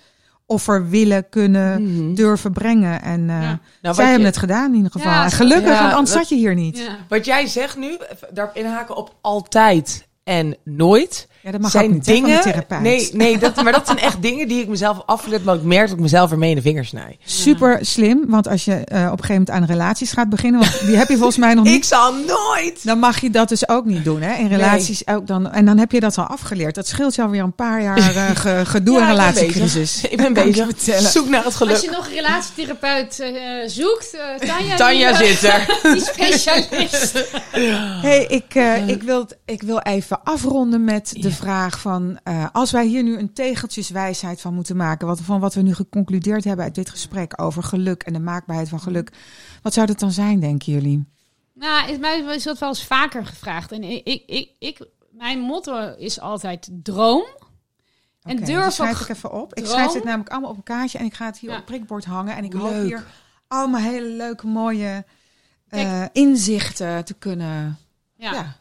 offer willen kunnen Mhm. durven brengen? En uh, Ja. Nou, zij hebben je- het gedaan in ieder geval. Ja, en gelukkig, ja, want anders wat- zat je hier niet. Wat jij zegt nu, daarop inhaken op altijd en nooit. Dat mag zijn ook niet dingen. therapeut. nee, nee dat, maar dat zijn echt dingen die ik mezelf heb afgeleerd, maar ik merk dat ik mezelf ermee in de vingers snij. Super slim, want als je eh, op een gegeven moment aan relaties gaat beginnen, want die heb je volgens mij nog *laughs* niet Ik zal nooit. Dan mag je dat dus ook niet doen, hè? In relaties ook dan. En dan heb je dat al afgeleerd. Dat scheelt je alweer een paar jaar *laughs* eh, ge- gedoe en Ja, ik ben relatiecrisis. bezig. *laughs* Ik ben bezig. vertellen. Zoek naar het Als geluk. je nog een relatietherapeut eh, zoekt, eh, Tanja, Tanja die, zit er. die specialist. Hey, ik, eh, ik, wil, ik wil even afronden met de vraag van... eh, als wij hier nu een tegeltjeswijsheid van moeten maken... Wat, van wat we nu geconcludeerd hebben uit dit gesprek over geluk... en de maakbaarheid van geluk... wat zou dat dan zijn, denken jullie? Nou, is mij is dat wel eens vaker gevraagd. En ik, ik, ik, ik- mijn motto is altijd droom. En durf dat schrijf ik even op. Ik schrijf dit namelijk allemaal op een kaartje... en ik ga het hier Ja. op het prikbord hangen. En ik hoop Leuk. hier allemaal hele leuke, mooie eh, Kijk. inzichten te kunnen... Ja. Ja,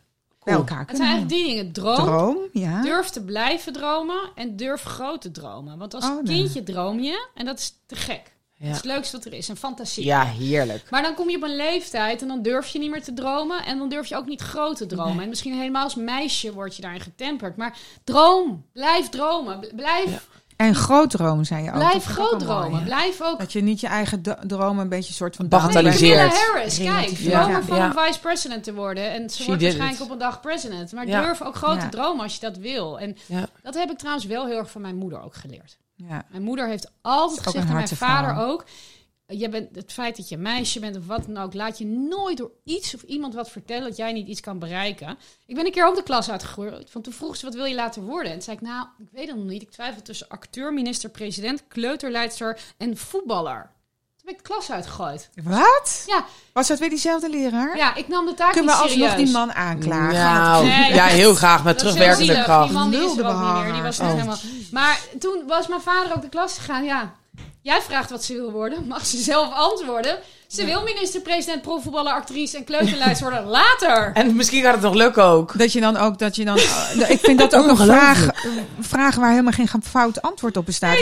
bij elkaar Het zijn eigenlijk drie dingen. Droom, Droom, ja. durf te blijven dromen en durf groot te dromen. Want als Oh, nee. kindje droom je en dat is te gek. Ja. Dat is het leukste wat er is, een fantasie. Ja, heerlijk. Maar dan kom je op een leeftijd en dan durf je niet meer te dromen. En dan durf je ook niet groot te dromen. En misschien helemaal als meisje word je daarin getemperd. Maar droom, blijf dromen. Blijf, Ja. En groot dromen, zei je ook. blijf groot mooi, dromen. Blijf ook Dat je niet je eigen dromen een beetje soort van Bagatelliseert. Nee, Harris, kijk, dromen Ja, van ja. een vice-president te worden. En ze She wordt waarschijnlijk it. op een dag president. Maar Ja. durf ook groot Ja. te dromen als je dat wil. En Ja. dat heb ik trouwens wel heel erg van mijn moeder ook geleerd. Ja. Mijn moeder heeft altijd gezegd, en mijn vader ook... Je bent, het feit dat je een meisje bent of wat dan ook... laat je nooit door iets of iemand wat vertellen... dat jij niet iets kan bereiken. Ik ben een keer ook de klas uitgegroeid. Want toen vroeg ze, wat wil je later worden? En toen zei ik, nou, ik weet het nog niet. Ik twijfel tussen acteur, minister, president... kleuterleidster en voetballer. Toen ben ik de klas uitgegooid. Wat? Ja, Was dat weer diezelfde leraar? ja ik nam de taak Kunnen we niet serieus. alsnog die man aanklagen? Nou, Nee. ja, heel graag met terugwerkende kracht. Die man die is er ook niet meer. Die was Oh. niet helemaal... Maar toen was mijn vader ook de klas gegaan. Ja, jij vraagt wat ze wil worden. Mag ze zelf antwoorden? Ze wil minister-president, profvoetballer, actrice en kleuterleidster worden. Later! *laughs* En misschien gaat het nog lukken ook. Dat je dan ook, dat je dan, eh, ik vind dat ook een vraag, vraag waar helemaal geen fout antwoord op bestaat.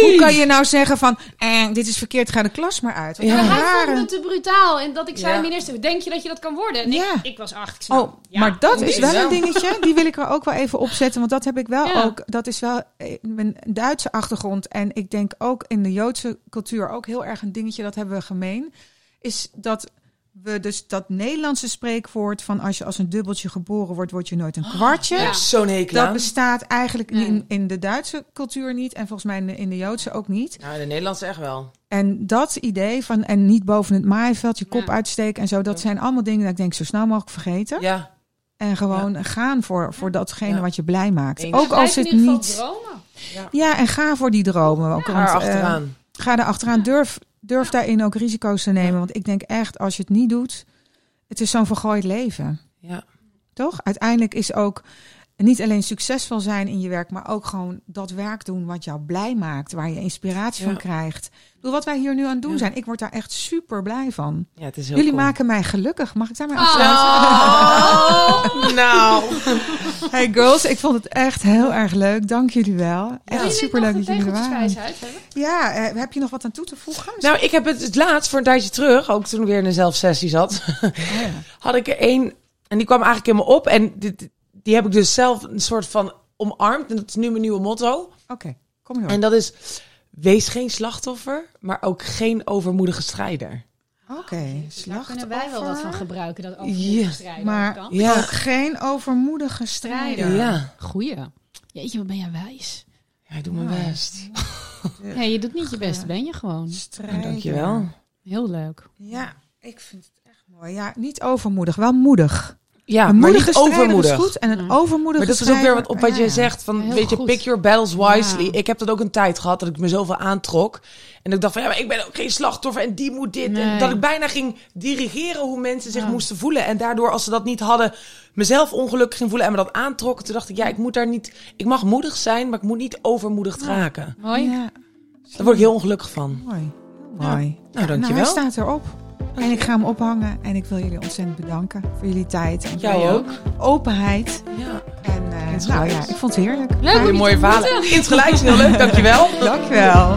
Hoe kan je nou zeggen van, eh, dit is verkeerd, ga de klas maar uit? Ja. hij rare- vond me te brutaal. En dat ik zei, Ja. minister, denk je dat je dat kan worden? En Ja. ik, ik was acht. Oh, nou, ja, maar dat is wel een dingetje. Die wil ik er ook wel even opzetten. Want dat heb ik wel Ja. ook. Dat is wel eh, mijn Duitse achtergrond. En ik denk ook in de Joodse cultuur ook heel erg een dingetje. Dat hebben we gemeen. Is dat we dus dat Nederlandse spreekwoord van als je als een dubbeltje geboren wordt, word je nooit een kwartje. Ja. Zo'n hekel Dat bestaat eigenlijk Nee. in, in de Duitse cultuur niet. En volgens mij in de, in de Joodse ook niet. Nou, in de Nederlandse echt wel. En dat idee van en niet boven het maaiveld je kop Ja. uitsteken en zo, dat zijn allemaal dingen dat ik denk zo snel mogelijk vergeten. Ja, En gewoon gaan voor, voor datgene Ja. wat je blij maakt. Eens. Ook als het niet. dromen. Ja, en ga voor die dromen. Ook, want, eh, achteraan. ga er achteraan. Durf, durf daarin ook risico's te nemen. Want ik denk echt, als je het niet doet, het is zo'n vergooid leven. Ja. Toch? Uiteindelijk is ook niet alleen succesvol zijn in je werk, maar ook gewoon dat werk doen wat jou blij maakt, waar je inspiratie Ja. van krijgt. Ik bedoel, wat wij hier nu aan het doen Ja. zijn, ik word daar echt super blij van. ja, het is heel Jullie cool. maken mij gelukkig. Mag ik daarmee Oh. afsluiten? Oh, *laughs* nou. Hey girls, ik vond het echt heel erg leuk. Dank jullie wel. Echt super leuk dat jullie er waren. Ja, eh, heb je nog wat aan toe te voegen? Nou, ik heb het, het laatst voor een tijdje terug, ook toen ik weer in een zelfsessie zat, Oh, ja. *laughs* had ik er één. En die kwam eigenlijk in me op. En dit, die heb ik dus zelf een soort van omarmd. En dat is nu mijn nieuwe motto. Oké, kom door. En dat is, wees geen slachtoffer, maar ook geen overmoedige strijder. Oké, Daar slachtoffer. kunnen wij wel wat van gebruiken. Dat ook Ja, strijden Maar kan. Ja. ook geen overmoedige strijder. Strijder. Ja. Goeie. Jeetje, wat ben jij wijs. Ja, ik doe mijn Ja. best. Nee, je doet niet je best, ben je gewoon. Strijder. Dankjewel. Heel leuk. Ja, ik vind het echt mooi. Ja, niet overmoedig, wel moedig. Ja, een maar niet overmoedig. is goed en een Ja. overmoedige Maar dat is ook weer wat op wat je zegt. Van, Heel weet je, goed. pick your battles wisely. Ja. Ik heb dat ook een tijd gehad dat ik me zoveel aantrok. En ik dacht van, ja, maar ik ben ook geen slachtoffer en die moet dit. En dat ik bijna ging dirigeren hoe mensen zich Ja. moesten voelen. En daardoor, als ze dat niet hadden, mezelf ongelukkig ging voelen en me dat aantrok. Toen dacht ik, ja, ik moet daar niet... Ik mag moedig zijn, maar ik moet niet overmoedigd raken. Mooi. Daar word ik heel ongelukkig van. mooi. Mooi. Nou, Nou, dankjewel. hij staat erop. En ik ga hem ophangen. En ik wil jullie ontzettend bedanken voor jullie tijd. En Jou voor je ook. openheid. Ja. En eh, Insgelijks. nou ja, ik vond het heerlijk. Leuk. Mooie verhalen. ontmoeten. Insgelijks, heel leuk. Dankjewel. *laughs* Dankjewel.